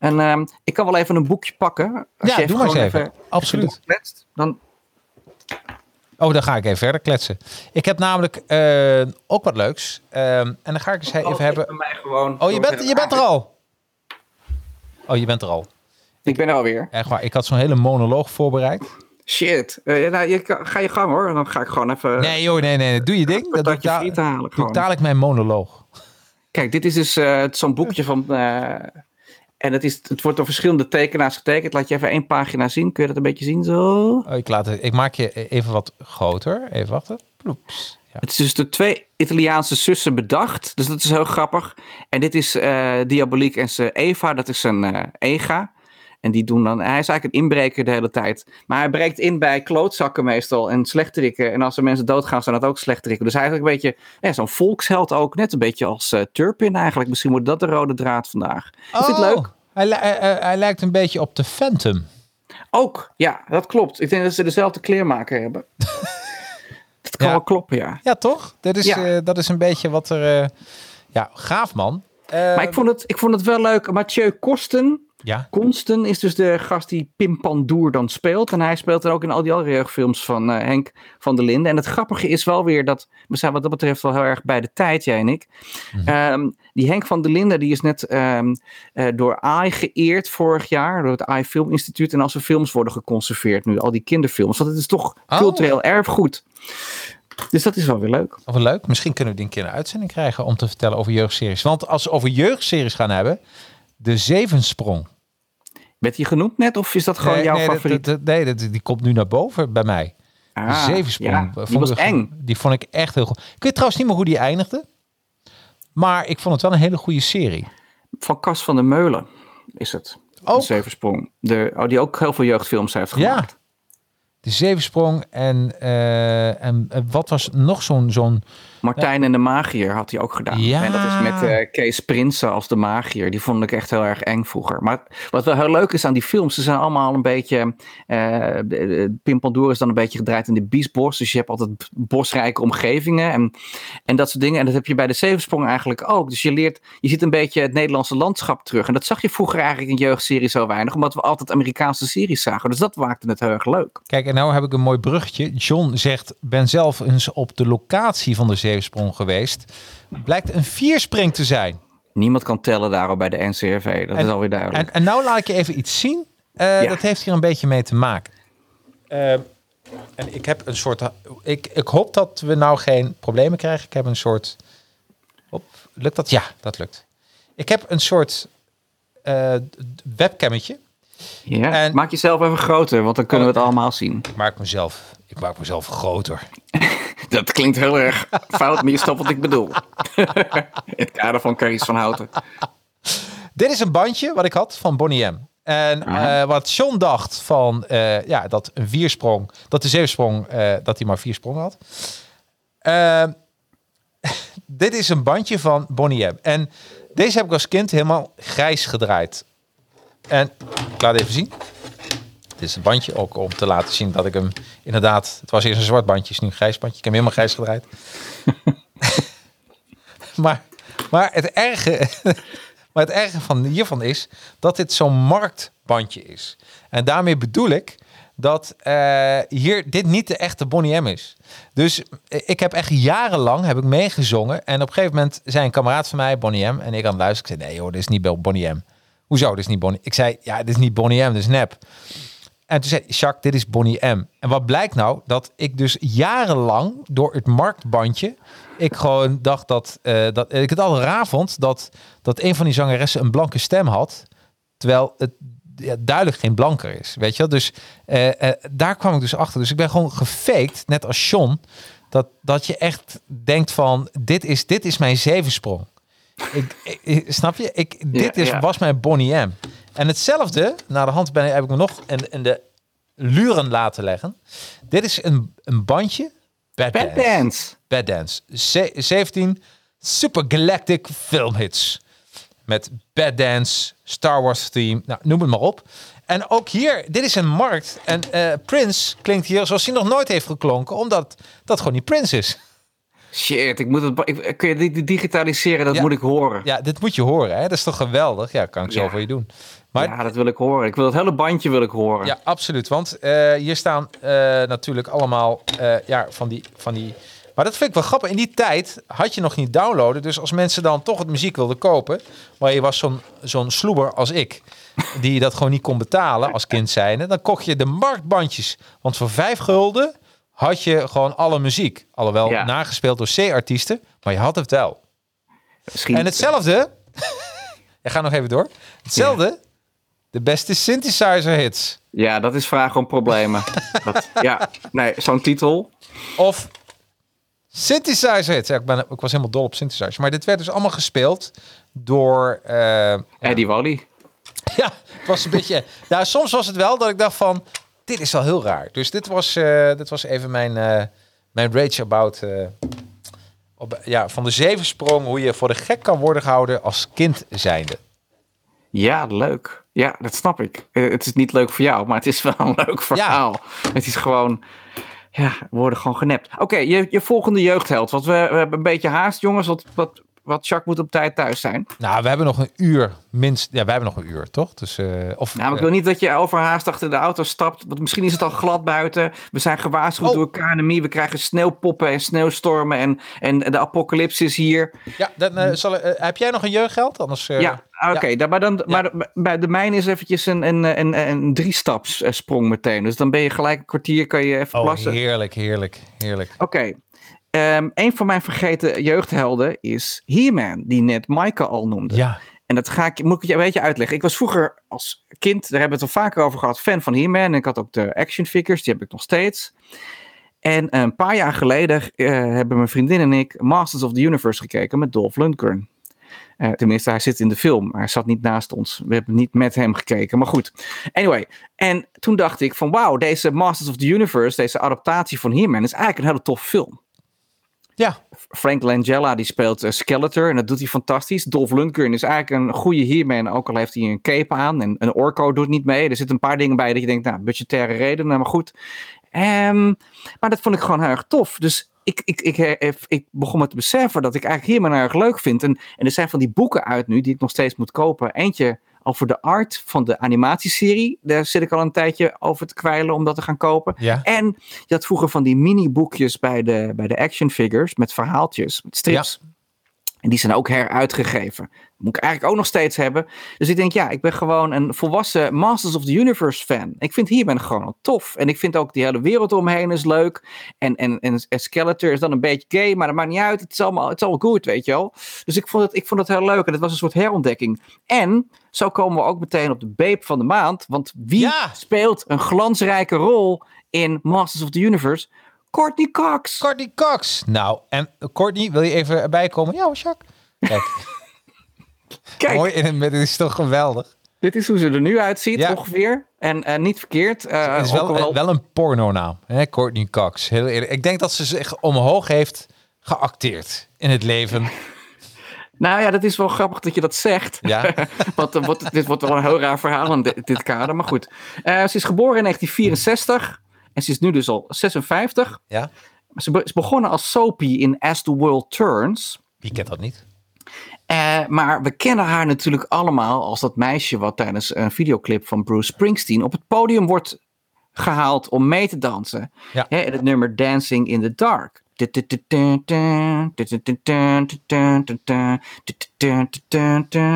En ehm, ik kan wel even een boekje pakken. Als Ja, je doe maar eens gewoon even. Absoluut. doorkletst, Dan Oh, dan ga ik even verder kletsen. Ik heb namelijk eh, ook wat leuks. Ehm, en dan ga ik eens even hebben. gewoon Oh, je bent, je bent er al. Oh, je bent er al. Ik ben er alweer. Echt waar. Ik had zo'n hele monoloog voorbereid. Shit. Eh, nou, je, ga je gang hoor. Dan ga ik gewoon even Nee, joh, nee, nee. Doe je ding. Dat doe ik, da- halen. doe ik dadelijk mijn monoloog. Kijk, dit is dus eh, zo'n boekje van... en het, is, het wordt door verschillende tekenaars getekend. Laat je even één pagina zien. Kun je dat een beetje zien? Zo. Oh, ik, laat het, ik maak je even wat groter. Even wachten. Ploeps. Ja. Het is dus door twee Italiaanse zussen bedacht. Dus dat is heel grappig. En dit is eh Diaboliek en zijn Eva. Dat is zijn eh, Ega. En die doen dan... Hij is eigenlijk een inbreker de hele tijd. Maar hij breekt in bij klootzakken meestal. En slechterikken. En als er mensen doodgaan, zijn dat ook slechterikken. Dus eigenlijk een beetje... Ja, zo'n volksheld ook. Net een beetje als eh, Turpin eigenlijk. Misschien wordt dat de rode draad vandaag. Is dit Oh, leuk? Hij, li- hij- lijkt een beetje op de Phantom. Ook. Ja, dat klopt. Ik denk dat ze dezelfde kleermaker hebben. dat kan Ja. wel kloppen, ja. Ja, toch? Dat is, Ja. eh, dat is een beetje wat er... eh, ja, gaaf man. Eh, Maar ik vond, het, ik vond het wel leuk. Mathieu Kosten... Ja, Konsten is dus de gast die Pim Pandoer dan speelt. En hij speelt er ook in al die andere jeugdfilms van eh, Henk van der Linden. En het grappige is wel weer dat we zijn wat dat betreft wel heel erg bij de tijd, jij en ik. Ehm, die Henk van der Linden die is net ehm, eh, door AI geëerd vorig jaar. Door het AI Film Instituut. En als er films worden geconserveerd nu. Al die kinderfilms. Want het is toch Oh. cultureel erfgoed. Dus dat is wel weer leuk. Of leuk. Misschien kunnen we die een keer een uitzending krijgen om te vertellen over jeugdseries. Want als we over jeugdseries gaan hebben, de Zevensprong. Werd die genoemd net? Of is dat gewoon nee, jouw nee, favoriet? dat- nee, dat, die komt nu naar boven bij mij. De Ah, Zevensprong. ja, vond die was ik- eng. Die vond ik echt heel goed. Ik weet trouwens niet meer hoe die eindigde. Maar ik vond het wel een hele goede serie. Van Cas van der Meulen is het. Ook? De Zeversprong. De, oh, die ook heel veel jeugdfilms heeft Ja. gemaakt. De Zevensprong en, eh, en eh, wat was nog zo'n... zo'n Martijn en de Magier had hij ook gedaan. Ja. En dat is met eh, Kees Prinsen als de Magier. Die vond ik echt heel erg eng vroeger. Maar wat wel heel leuk is aan die films, ze zijn allemaal een beetje... uh, is dan een beetje gedraaid in de biesbos. Dus je hebt altijd bosrijke omgevingen en, en dat soort dingen. En dat heb je bij de Zevensprong eigenlijk ook. Dus je leert, je ziet een beetje het Nederlandse landschap terug. En dat zag je vroeger eigenlijk in jeugdserie zo weinig. Omdat we altijd Amerikaanse series zagen. Dus dat maakte het heel erg leuk. Kijk, en nou heb ik een mooi bruggetje. John zegt, ben zelf eens op de locatie van de Zeevensprong geweest. Blijkt een vierspring te zijn. Niemand kan tellen daarop bij de NCRV. Dat En- is alweer duidelijk. En, en nou laat ik je even iets zien. Eh, Ja. Dat heeft hier een beetje mee te maken. Eh, en ik heb een soort... Ik, ik hoop dat we nou geen problemen krijgen. Ik heb een soort... Hop, lukt dat? Ja, dat lukt. Ik heb een soort eh, webcammetje. Ja, En- maak jezelf even groter, want dan kunnen we het allemaal zien. Ik maak mezelf, ik maak mezelf groter. Dat klinkt heel erg fout, maar je snapt wat ik bedoel. In het kader van Caries van Houten. Dit is een bandje wat ik had van Bonnie M. En eh, wat John dacht van eh, ja, dat een viersprong, dat de zeepsprong, eh, dat hij maar vier sprongen had. Eh, dit is een bandje van Bonnie M. En deze heb ik als kind helemaal grijs gedraaid. En ik laat even zien. Dit is een bandje ook om te laten zien dat ik hem inderdaad. Het was eerst een zwart bandje, is nu een grijs bandje. Ik heb hem helemaal grijs gedraaid. maar, maar het erge. Maar het erge van hiervan is dat dit zo'n marktbandje is. En daarmee bedoel ik dat eh, hier dit niet de echte Bonnie M is. Dus eh, ik heb echt jarenlang heb ik meegezongen. En op een gegeven moment zei een kameraad van mij, Bonnie M. En ik aan het luisteren. Ik zei, nee joh, dit is niet Bonnie M. Hoezo, dit is niet Bonnie? Ik zei, ja, dit is niet Bonnie M, dit is nep. En toen zei Jacques, dit is Bonnie M. En wat blijkt nou? Dat ik dus jarenlang door het marktbandje... ik gewoon dacht dat... eh, dat ik het al raar vond dat, dat een van die zangeressen een blanke stem had... terwijl het ja, duidelijk geen blanker is, weet je wel? Dus eh, eh, daar kwam ik dus achter. Dus ik ben gewoon gefaked, net als Sean... dat, dat je echt denkt van... dit is, dit is mijn zevensprong. Ik, ik- snap je? Ik, dit is, ja. was mijn Bonnie M. En hetzelfde, naar de hand ben, heb ik me nog in, in de luren laten leggen. Dit is een, een bandje. Bad, Bad Dance. Dance. Bad Dance. Ze- 17 Super Galactic filmhits. Met Bad Dance, Star Wars theme, nou, noem het maar op. En ook hier, dit is een markt. En eh Prince klinkt hier zoals hij nog nooit heeft geklonken. Omdat dat gewoon niet Prince is. Shit, ik moet het. Ik, kun je dit digitaliseren? Dat Ja. moet ik horen. Ja, dit moet je horen. Hè? Dat is toch geweldig? Ja, kan ik zo Ja. voor je doen. Maar ja, dat wil ik horen. Ik wil het hele bandje wil ik horen. Ja, absoluut. Want eh, hier staan eh, natuurlijk allemaal eh, ja, van, die, van die... Maar dat vind ik wel grappig. In die tijd had je nog niet downloaden. Dus als mensen dan toch het muziek wilden kopen... maar je was zo'n zo'n sloeber als ik... die dat gewoon niet kon betalen als kind zijnde... dan kocht je de marktbandjes. Want voor vijf gulden had je gewoon alle muziek. Alhoewel Ja. nagespeeld door C-artiesten. Maar je had het wel. Misschien. En hetzelfde... Ik ga nog even door. Hetzelfde... De beste synthesizer hits. Ja, dat is vragen om problemen. dat, ja, nee, zo'n titel. Of synthesizer hits. Ja, ik, ben, ik was helemaal dol op synthesizers. Maar dit werd dus allemaal gespeeld door... eh, Eddie Wally. ja, het was een beetje... Nou, soms was het wel dat ik dacht van... Dit is wel heel raar. Dus dit was, eh, dit was even mijn, eh, mijn rage about... op, ja, van de zevensprong hoe je voor de gek kan worden gehouden als kind zijnde. Ja, leuk. Ja, dat snap ik. Eh, het is niet leuk voor jou, maar het is wel een leuk verhaal. Het is gewoon. Ja, we worden gewoon genept. Oké, je, je volgende jeugdheld. Want we, we hebben een beetje haast, jongens. Want wat, wat Jacques moet op tijd thuis zijn. Nou, we hebben nog een uur, minst. Ja, we hebben nog een uur, toch? Dus, eh, of, Nou, maar ik wil niet dat je overhaast achter de auto stapt. Want misschien is het al glad buiten. We zijn gewaarschuwd Oh. door KNMI. We krijgen sneeuwpoppen en sneeuwstormen. En, en de apocalypse is hier. ja, dan, eh, zal, eh, heb jij nog een jeugdgeld? Anders, ja, oké. dan- Maar, dan, maar bij de mijne is eventjes een, een, een, een drie-staps sprong meteen. Dus dan ben je gelijk een kwartier, kan je even Oh, plassen. heerlijk, heerlijk, heerlijk. Oké. Ehm, een van mijn vergeten jeugdhelden is He-Man, die net Maaike al noemde. Ja, En dat ga ik, moet ik je een beetje uitleggen. Ik was vroeger als kind, daar hebben we het al vaker over gehad, fan van He-Man. En ik had ook de action figures, die heb ik nog steeds. En een paar jaar geleden eh, hebben mijn vriendin en ik Masters of the Universe gekeken met Dolph Lundgren. Eh, tenminste, hij zit in de film. maar Hij zat niet naast ons. We hebben niet met hem gekeken. Maar goed. Anyway. En toen dacht ik van wauw, deze Masters of the Universe, deze adaptatie van He-Man is eigenlijk een hele toffe film. Ja, Frank Langella die speelt eh, Skeletor en dat doet hij fantastisch. Dolph Lundgren is eigenlijk een goede He-Man, ook al heeft hij een cape aan. En een Orko doet niet mee. Er zitten een paar dingen bij dat je denkt, nou, budgettaire redenen, maar goed. Ehm, maar dat vond ik gewoon heel erg tof. Dus ik, ik, ik, eh, ik begon me te beseffen dat ik eigenlijk He-Man erg leuk vind. En, en er zijn van die boeken uit nu die ik nog steeds moet kopen. Eentje over de art van de animatieserie. Daar zit ik al een tijdje over te kwijlen om dat te gaan kopen. ja. En je had vroeger van die mini-boekjes bij de, bij de action figures met verhaaltjes, met strips. En die zijn ook heruitgegeven. Moet ik eigenlijk ook nog steeds hebben. Dus ik denk, ja, ik ben gewoon een volwassen Masters of the Universe fan. Ik vind hier ben gewoon tof. En ik vind ook die hele wereld omheen is leuk. En, en, en, en Skeletor is dan een beetje gay, maar dat maakt niet uit. Het is allemaal, het is allemaal goed, weet je wel. Dus ik vond, het, ik vond het heel leuk. En het was een soort herontdekking. En zo komen we ook meteen op de beep van de maand. Want wie Ja. speelt een glansrijke rol in Masters of the Universe? Courtney Cox. Courtney Cox. Nou, en Courtney, wil je even erbij komen? Ja, Jacques. Kijk, Kijk, mooi in het midden. Dit is toch geweldig. dit is hoe ze er nu uitziet Ja. ongeveer. En eh, niet verkeerd. eh, Het is ook wel, wel een pornonaam, hè? Courtney Cox. Heel eerlijk. Ik denk dat ze zich omhoog heeft geacteerd in het leven. Nou ja, dat is wel grappig dat je dat zegt. Ja, Want eh, wordt, dit wordt wel een heel raar verhaal in dit, dit kader. Maar goed. Ze is geboren in 1964. En ze is nu dus al 56. ja. Ze be- is begonnen als Soapy in As the World Turns. Wie kent dat niet? Eh, maar we kennen haar natuurlijk allemaal als dat meisje wat tijdens een videoclip van Bruce Springsteen op het podium wordt gehaald om mee te dansen. Ja. Hè, in het nummer Dancing in the Dark.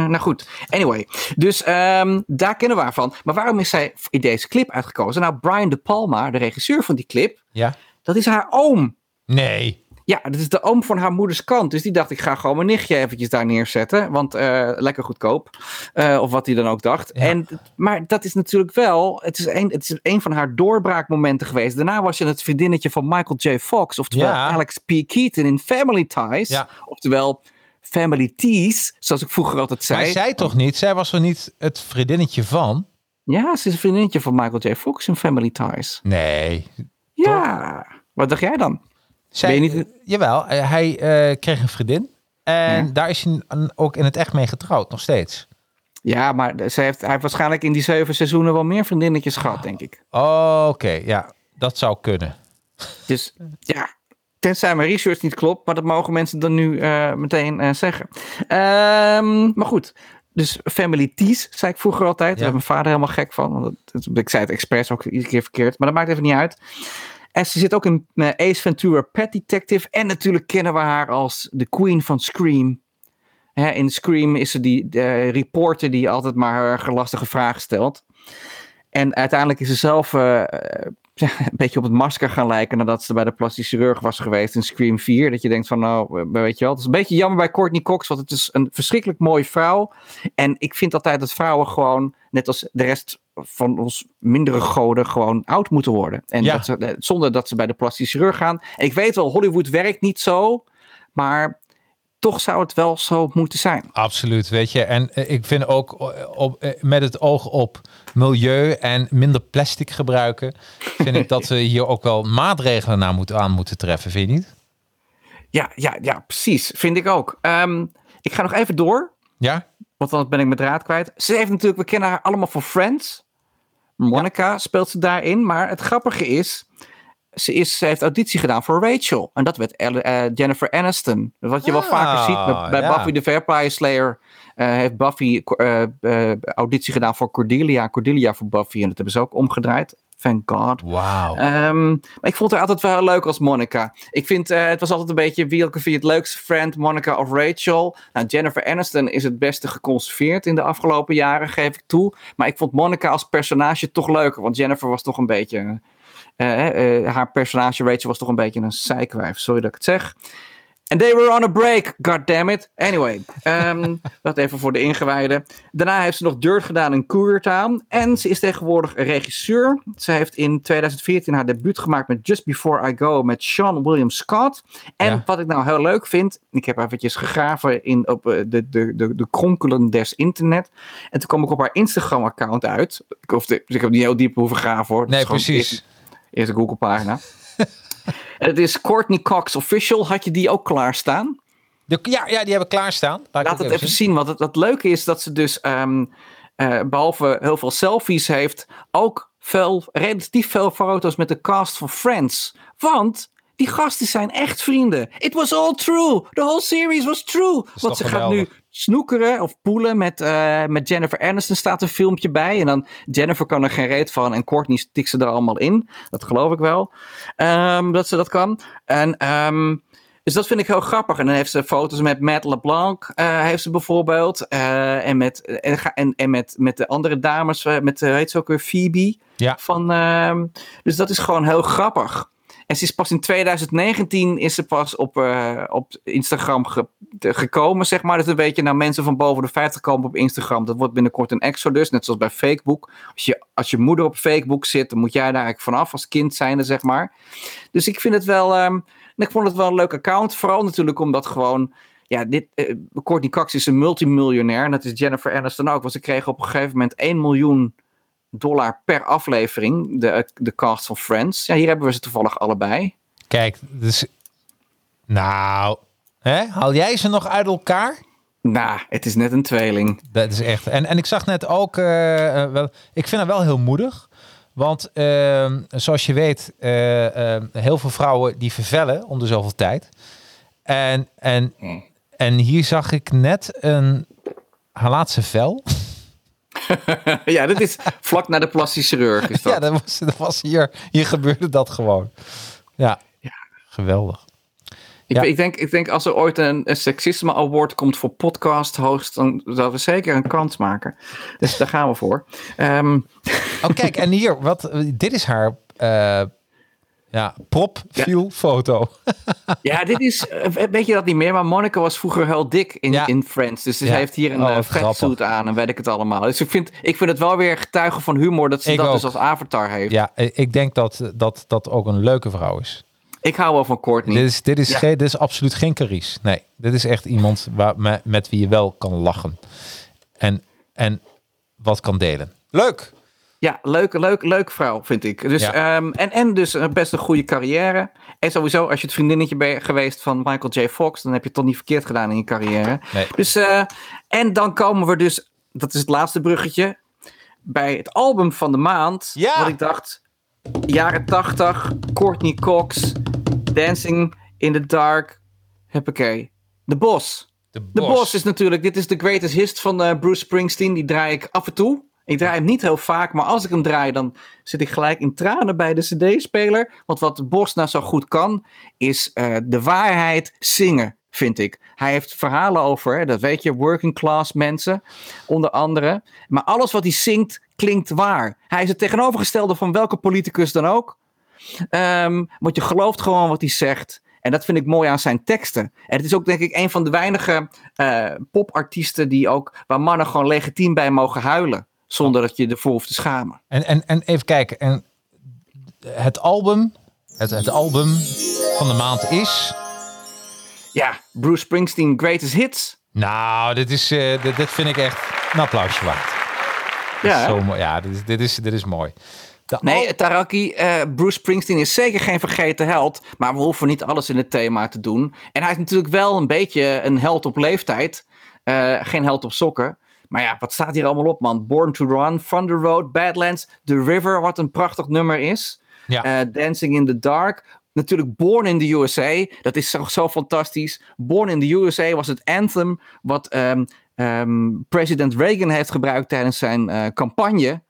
Nou goed, anyway. Dus ehm, daar kennen we haar van. Maar waarom is zij in deze clip uitgekozen? Nou, Brian De Palma, de regisseur van die clip, Ja. dat is haar oom. Nee. Ja, dat is de oom van haar moeders kant. Dus die dacht, ik ga gewoon mijn nichtje eventjes daar neerzetten. Want eh, lekker goedkoop. Eh, of wat hij dan ook dacht. Ja. En, maar dat is natuurlijk wel... Het is, een, het is een van haar doorbraakmomenten geweest. Daarna was je het vriendinnetje van Michael J. Fox. Oftewel Ja. Alex P. Keaton in Family Ties. Ja. Oftewel Family Ties. Zoals ik vroeger altijd zei. Maar zij toch niet? Zij was er niet het vriendinnetje van? Ja, ze is een vriendinnetje van Michael J. Fox in Family Ties. Nee. Ja. Wat dacht jij dan? Zij, Ben je niet- jawel, eh, hij eh, kreeg een vriendin. En Ja. daar is hij ook in het echt mee getrouwd, nog steeds. Ja, maar ze heeft, hij heeft waarschijnlijk in die zeven seizoenen wel meer vriendinnetjes gehad, denk ik. Oh, Oké, ja, dat zou kunnen. Dus ja, tenzij mijn research niet klopt, maar dat mogen mensen dan nu eh, meteen zeggen. Ehm, maar goed, dus Family Tees, zei ik vroeger altijd. Daar werd mijn vader helemaal gek van. Want dat- ik zei het expres ook iedere keer verkeerd, maar dat maakt even niet uit. En ze zit ook in eh, Ace Ventura Pet Detective. En natuurlijk kennen we haar als de queen van Scream. Hè, in Scream is ze die reporter die altijd maar gelastige vragen stelt. En uiteindelijk is ze zelf eh, eh, een beetje op het masker gaan lijken nadat ze bij de plastisch chirurg was geweest in Scream 4. Dat je denkt van nou, weet je wel. Het is een beetje jammer bij Courtney Cox, want het is een verschrikkelijk mooie vrouw. En ik vind altijd dat vrouwen gewoon, net als de rest van ons mindere goden, gewoon oud moeten worden. En Ja. dat ze, eh, zonder dat ze bij de plastisch chirurg gaan. En ik weet wel, Hollywood werkt niet zo, maar toch zou het wel zo moeten zijn. Absoluut, weet je. En eh, ik vind ook eh, op, met het oog op milieu en minder plastic gebruiken, vind ik dat we hier ook wel maatregelen naar moeten, aan moeten treffen, vind je niet? Ja, ja, ja, precies. Vind ik ook. Ehm, ik ga nog even door. Ja? Want dan ben ik mijn draad kwijt. Ze heeft natuurlijk, we kennen haar allemaal van Friends. Monica speelt ze daarin. Maar het grappige is, ze, is, ze heeft auditie gedaan voor Rachel. En dat werd eh, Jennifer Aniston. Wat je wel Ah, vaker ziet met, bij ja. Buffy the Vampire Slayer. eh, heeft Buffy eh, auditie gedaan voor Cordelia. Cordelia voor Buffy. En dat hebben ze ook omgedraaid. Thank God. Wauw. Ehm, maar ik vond haar altijd wel leuk als Monica. Ik vind, eh, het was altijd een beetje wie vind je het leukste friend, Monica of Rachel. Nou, Jennifer Aniston is het beste geconserveerd in de afgelopen jaren, geef ik toe. Maar ik vond Monica als personage toch leuker, want Jennifer was toch een beetje... eh, eh, haar personage Rachel was toch een beetje een zijkwijf, sorry dat ik het zeg. And they were on a break, goddammit. Anyway, ehm, dat even voor de ingewijden. Daarna heeft ze nog Dirt gedaan in Koertown. En ze is tegenwoordig regisseur. Ze heeft in 2014 haar debuut gemaakt met Just Before I Go met Sean William Scott. En Ja. wat ik nou heel leuk vind, ik heb eventjes gegraven in, op eh, de, de, de, de kronkelen des internet. En toen kwam ik op haar Instagram-account uit. Ik, hoefde, dus ik heb niet heel diep hoeven graven hoor. Nee, precies. eerst- Eerst een Google-pagina. Het is Courtney Cox Official. Had je die ook klaarstaan? De- ja, ja, die hebben klaarstaan. Laat, Laat het even zien. Want het, het leuke is dat ze dus, ehm, eh, behalve heel veel selfies heeft, ook veel, relatief veel foto's met de cast van Friends. Want die gasten zijn echt vrienden. It was all true. The whole series was true. Want ze gaat nu snoekeren of poelen met, eh, met Jennifer Aniston staat een filmpje bij. En dan Jennifer kan er geen reet van en Courtney stikt ze er allemaal in. Dat geloof ik wel. Ehm, dat ze dat kan. En ehm, dus dat vind ik heel grappig. En dan heeft ze foto's met Matt LeBlanc, eh, heeft ze bijvoorbeeld. eh, en met, en, en, met, met de andere dames, met, uh, heet ze ook weer, Phoebe. Ja. Van, ehm, dus dat is gewoon heel grappig. En ze is pas in 2019 is ze pas op, uh, op Instagram ge gekomen, zeg maar. Dus een beetje nou mensen van boven de 50 komen op Instagram. Dat wordt binnenkort een exodus, net zoals bij Facebook. Als je, als je moeder op Facebook zit, dan moet jij daar eigenlijk vanaf als kind zijnde, zeg maar. Dus ik vind het wel, um, ik vond het wel een leuk account. Vooral natuurlijk omdat gewoon ja, dit, uh, Courtney Cox is een multimiljonair. En dat is Jennifer Aniston ook. Want ze kregen op een gegeven moment 1 miljoen dollar per aflevering. De, de cast van Friends. Ja, hier hebben we ze toevallig allebei. Kijk, dus... Nou, hè? haal jij ze nog uit elkaar? Nou, het is net een tweeling. Dat is echt. En, en ik zag net ook, uh, wel, ik vind het wel heel moedig. Want uh, zoals je weet, uh, heel veel vrouwen die vervellen om de zoveel tijd. En, en, hm. en hier zag ik net een haar laatste vel. ja, dat is vlak na de plastische chirurg. Is dat. ja, dat was, dat was hier, hier gebeurde dat gewoon. Ja, ja. geweldig. Ik, ik, denk, ik denk als er ooit een, een seksisme award komt voor podcast host, dan zouden we zeker een kans maken. Dus daar gaan we voor. Um... Oh, kijk, en hier, wat, dit is haar uh, ja, propviel foto. Ja, dit is, eh, weet je dat niet meer, maar Monica was vroeger heel dik in, in Friends. Dus ze heeft hier een oh, uh, aan en weet ik het allemaal. Dus ik vind, ik vind het wel weer getuigen van humor dat ze dat dus als avatar heeft. Ja, ik denk dat dat, dat ook een leuke vrouw is. Ik hou wel van Courtney. Dit is, dit is, geen, dit is absoluut geen Caries. Nee, dit is echt iemand waar, met, met wie je wel kan lachen. En, en wat kan delen. Leuk! Ja, leuk, leuk, leuk vrouw, vind ik. Dus, ehm, en, en dus best een goede carrière. En sowieso, als je het vriendinnetje bent geweest van Michael J. Fox, dan heb je het toch niet verkeerd gedaan in je carrière. Nee. Dus, uh, en dan komen we dus, dat is het laatste bruggetje, bij het album van de maand. Ja. Wat ik dacht, jaren 80, Courtney Cox, Dancing in the Dark, huppakee. De Bos. De Bos. De Bos is natuurlijk, dit is de greatest hit van uh, Bruce Springsteen. Die draai ik af en toe. Ik draai hem niet heel vaak, maar als ik hem draai, dan zit ik gelijk in tranen bij de CD-speler. Want wat Bos nou zo goed kan, is uh, de waarheid zingen, vind ik. Hij heeft verhalen over, dat weet je, working class mensen, onder andere. Maar alles wat hij zingt, klinkt waar. Hij is het tegenovergestelde van welke politicus dan ook. Um, want je gelooft gewoon wat hij zegt. En dat vind ik mooi aan zijn teksten. En het is ook denk ik een van de weinige uh, popartiesten die ook, waar mannen gewoon legitiem bij mogen huilen zonder dat je ervoor hoeft te schamen. En, en, en even kijken, en het album, het, het album van de maand is... Ja, Bruce Springsteen Greatest Hits. Nou, dit, is, uh, dit, dit, vind ik echt een applausje waard. Ja, zo mooi. ja dit, is, dit, is, dit is mooi. De nee, Taraki, uh, Bruce Springsteen is zeker geen vergeten held. Maar we hoeven niet alles in het thema te doen. En hij is natuurlijk wel een beetje een held op leeftijd. Uh, geen held op sokken. Maar ja, wat staat hier allemaal op, man? Born to Run, Thunder Road, Badlands, The River, wat een prachtig nummer is. Ja. Uh, Dancing in the Dark. Natuurlijk Born in the USA. Dat is zo, zo fantastisch. Born in the USA was het anthem wat um, um, president Reagan heeft gebruikt tijdens zijn uh, campagne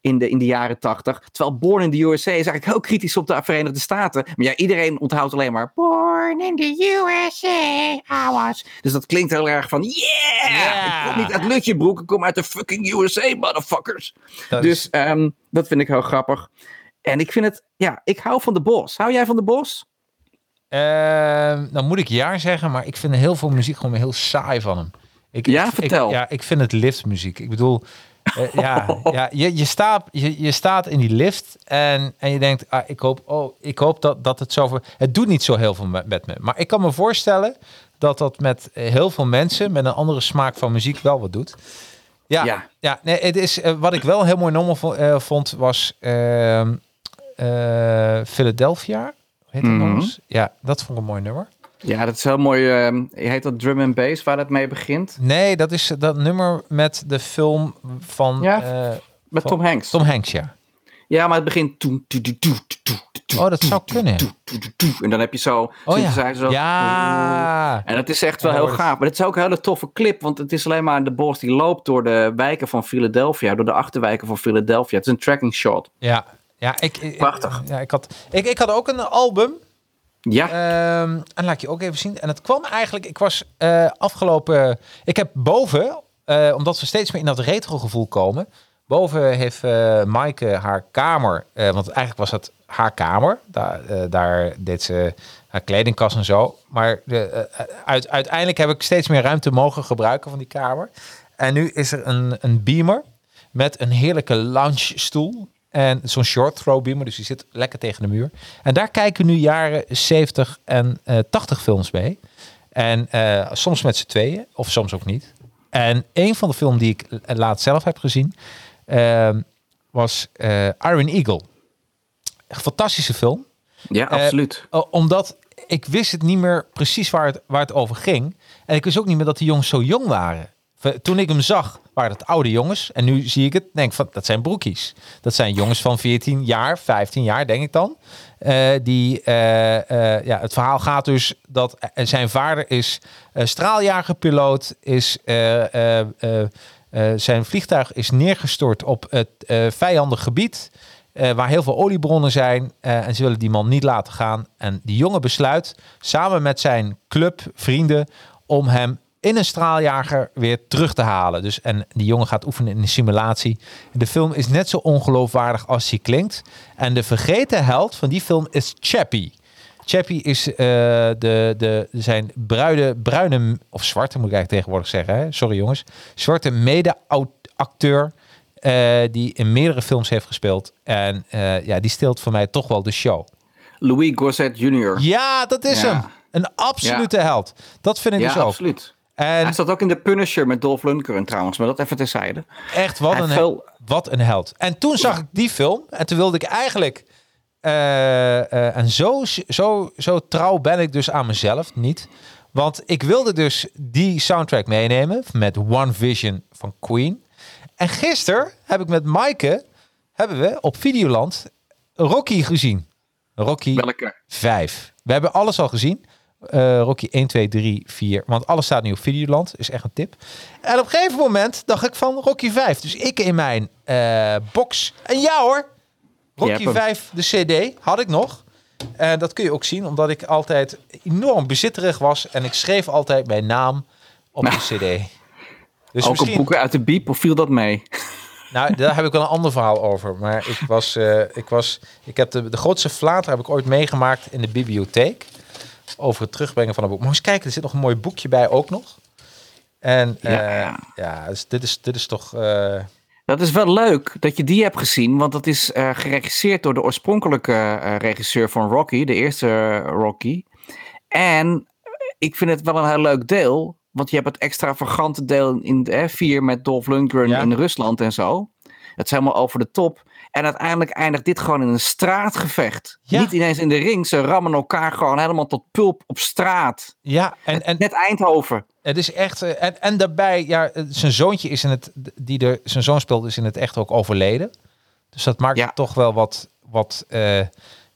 in de, in de jaren tachtig. Terwijl Born in the USA is eigenlijk heel kritisch op de Verenigde Staten. Maar ja, iedereen onthoudt alleen maar Born in the USA, I was. Dus dat klinkt heel erg van yeah! yeah. Ik kom niet uit Lutjebroek, ik kom uit de fucking USA, motherfuckers. Dat dus is... um, dat vind ik heel grappig. En ik vind het, ja, ik hou van de Bos. Hou jij van de Bos? Uh, dan moet ik ja zeggen, maar ik vind heel veel muziek gewoon heel saai van hem. Ik, ja, ik, vertel. Ik, ja, ik vind het liftmuziek. Ik bedoel, uh, ja, ja je, je, staat, je, je staat in die lift en, en je denkt, ah, ik hoop, oh, ik hoop dat, dat het zo... Het doet niet zo heel veel met, met me. Maar ik kan me voorstellen dat dat met heel veel mensen met een andere smaak van muziek wel wat doet. Ja, ja. ja nee, het is, uh, wat ik wel heel mooi nummer uh, vond was uh, Philadelphia. Heet mm -hmm. Ja, dat vond ik een mooi nummer. Ja, dat is heel mooi. Uh, heet dat drum and bass waar dat mee begint? Nee, dat is dat nummer met de film van. Ja, uh, met van Tom Hanks. Tom Hanks, ja. Ja, maar het begint. Oh, dat zou kunnen. En dan heb je zo. Oh ja. Zo, ja. En dat is echt wel heel gaaf. Maar het is ook een hele toffe clip. Want het is alleen maar de bos die loopt door de wijken van Philadelphia. Door de achterwijken van Philadelphia. Het is een tracking shot. Ja, ja ik, ik, Prachtig. Ja, ik, had, ik, ik had ook een album. Ja. Um, en laat je ook even zien. En het kwam eigenlijk, ik was uh, afgelopen, ik heb boven, uh, omdat we steeds meer in dat retro gevoel komen, Boven heeft uh, Maaike haar kamer, want eigenlijk was het haar kamer. Daar, daar deed ze haar kledingkast en zo. Maar de, uit, uiteindelijk heb ik steeds meer ruimte mogen gebruiken van die kamer. En nu is er een, een beamer met een heerlijke lounge-stoel. En zo'n short throw beamer, dus die zit lekker tegen de muur. En daar kijken nu jaren 70 en 80 films mee. En soms met z'n tweeën, of soms ook niet. En een van de films die ik laat zelf heb gezien, uh, was uh, Iron Eagle. Een fantastische film. Ja, absoluut. Uh, omdat ik wist het niet meer precies waar het, waar het over ging. En ik wist ook niet meer dat die jongens zo jong waren. Toen ik hem zag, waren het oude jongens. En nu zie ik het, denk van, dat zijn broekies. Dat zijn jongens van 14 jaar, 15 jaar, denk ik dan. Uh, die, uh, uh, ja, het verhaal gaat dus dat zijn vader is straaljagerpiloot, is zijn vliegtuig is neergestort op het vijandig gebied. waar heel veel oliebronnen zijn. en ze willen die man niet laten gaan. En die jongen besluit samen met zijn club, vrienden, om hem in een straaljager weer terug te halen. Dus, en die jongen gaat oefenen in een simulatie. De film is net zo ongeloofwaardig als hij klinkt. En de vergeten held van die film is Chappie. Chappie is uh, de, de, zijn bruide, bruine, of zwarte moet ik eigenlijk tegenwoordig zeggen. Hè? Sorry jongens. Zwarte mede-acteur. Uh, die in meerdere films heeft gespeeld. En uh, ja, die steelt voor mij toch wel de show. Louis Gossett Jr. Ja, dat is ja. hem. Een absolute ja. held. Dat vind ik ja, dus ook. absoluut. En hij zat ook in de Punisher met Dolph Lundgren trouwens, maar dat even terzijde. Echt, wat, een, veel... wat een held. En toen zag ik die film en toen wilde ik eigenlijk... Uh, uh, en zo, zo, zo trouw ben ik dus aan mezelf niet. Want ik wilde dus die soundtrack meenemen met One Vision van Queen. En gisteren heb ik met Maaike, hebben we op Videoland Rocky gezien. Rocky Welke? 5. We hebben alles al gezien. Uh, Rocky 1, 2, 3, 4. Want alles staat nu op Videoland. Is echt een tip. En op een gegeven moment dacht ik van Rocky 5. Dus ik in mijn uh, box. En ja hoor. Rocky 5, de CD, had ik nog. En dat kun je ook zien, omdat ik altijd enorm bezitterig was. En ik schreef altijd mijn naam op de CD. Dus ook misschien... boeken uit de biep, of viel dat mee? Nou, daar heb ik wel een ander verhaal over. Maar ik was, uh, ik was, ik heb de, de grootste flater heb ik ooit meegemaakt in de bibliotheek over het terugbrengen van een boek. Maar eens kijken, er zit nog een mooi boekje bij ook nog. En ja, uh, ja dus dit, is, dit is toch... Uh... Dat is wel leuk dat je die hebt gezien, want dat is uh, geregisseerd door de oorspronkelijke regisseur van Rocky, de eerste Rocky. En ik vind het wel een heel leuk deel, want je hebt het extravagante deel in de 4 met Dolph Lundgren ja. in Rusland en zo. Het is helemaal over de top. En uiteindelijk eindigt dit gewoon in een straatgevecht. Ja. Niet ineens in de ring. Ze rammen elkaar gewoon helemaal tot pulp op straat. Ja, en, en net Eindhoven. Het is echt. En, en daarbij, ja, zijn zoontje is in het. Die er, zijn zoon speelt, is in het echt ook overleden. Dus dat maakt ja. toch wel wat. wat uh,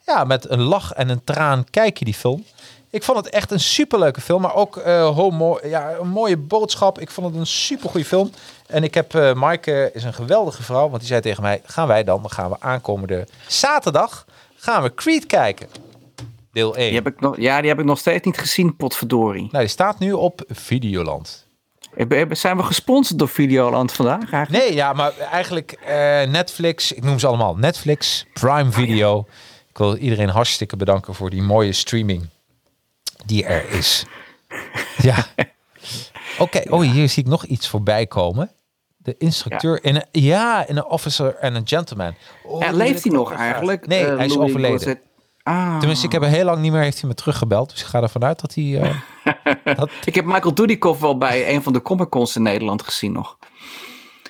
ja, met een lach en een traan kijk je die film. Ik vond het echt een superleuke film, maar ook uh, homo, ja, een mooie boodschap. Ik vond het een supergoeie film. En ik heb, uh, Maaike is een geweldige vrouw, want die zei tegen mij, gaan wij dan, dan gaan we aankomende zaterdag, gaan we Creed kijken. Deel 1. Die heb ik nog, ja, die heb ik nog steeds niet gezien, potverdorie. Nou, die staat nu op Videoland. Zijn we gesponsord door Videoland vandaag eigenlijk? Nee, ja, maar eigenlijk uh, Netflix, ik noem ze allemaal, Netflix, Prime Video. Ik wil iedereen hartstikke bedanken voor die mooie streaming die er is. ja. Oké, okay. oh, hier zie ik nog iets voorbij komen. De instructeur ja. in een, ja, in een officer en een gentleman. Oh, ja, leeft hij nog eigenlijk? Nee, uh, hij is Louis overleden. Ah. Tenminste, ik heb heel lang niet meer heeft hij me teruggebeld. Dus ik ga ervan uit dat hij... Uh, dat... ik heb Michael Dudikoff wel bij een van de Comic Cons in Nederland gezien nog.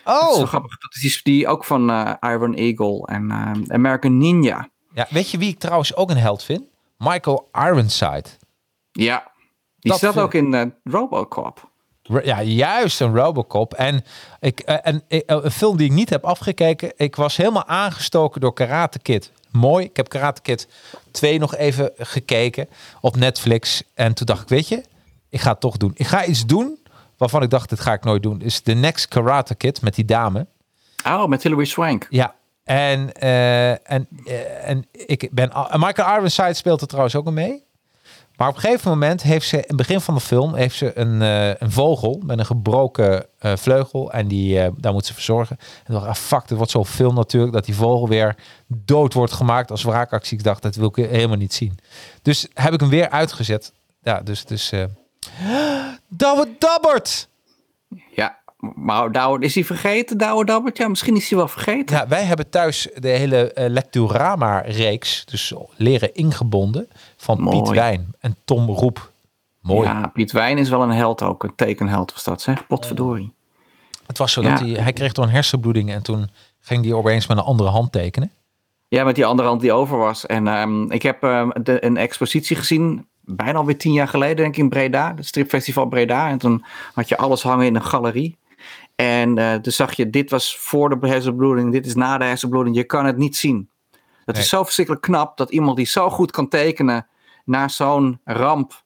Oh. Dat is grappig. Dat is die ook van uh, Iron Eagle en American Ninja. Ja, weet je wie ik trouwens ook een held vind? Michael Ironside. Ja, die dat staat ook in uh, Robocop. Ja, juist een Robocop. En, ik, uh, en uh, een film die ik niet heb afgekeken. Ik was helemaal aangestoken door Karate Kid. Mooi. Ik heb Karate Kid 2 nog even gekeken op Netflix. En toen dacht ik, weet je, ik ga het toch doen. Ik ga iets doen waarvan ik dacht, dit ga ik nooit doen. Is The Next Karate Kid met die dame. Oh, met Hilary Swank. Ja. En, en, en ik ben... Michael Ironside speelt er trouwens ook mee. Maar op een gegeven moment heeft ze, in het begin van de film, heeft ze een, eh, een vogel met een gebroken eh, vleugel. En die, eh, daar moet ze verzorgen. En dacht ik, ah, fuck, het wordt zo'n film natuurlijk, dat die vogel weer dood wordt gemaakt als wraakactie. Ik dacht, dat wil ik helemaal niet zien. Dus heb ik hem weer uitgezet. Ja, dus het is... eh Douwe Dabbert! Ja, maar Douwe, is hij vergeten, Douwe Dabbert? Ja, misschien is hij wel vergeten. Ja, wij hebben thuis de hele eh, Lecturama-reeks, dus leren ingebonden, van Piet Mooi. Wijn en Tom Roep. Mooi. Ja, Piet Wijn is wel een held ook. Een tekenheld was dat, zeg. Potverdorie. Het was zo dat Ja. hij, hij kreeg door een hersenbloeding en toen ging hij opeens met een andere hand tekenen. Ja, met die andere hand die over was. En ehm, ik heb ehm, de, een expositie gezien, bijna alweer tien jaar geleden, denk ik, in Breda. Het stripfestival Breda. En toen had je alles hangen in een galerie. En eh toen zag je, dit was voor de hersenbloeding, dit is na de hersenbloeding. Je kan het niet zien. Het Nee. is zo verschrikkelijk knap dat iemand die zo goed kan tekenen na zo'n ramp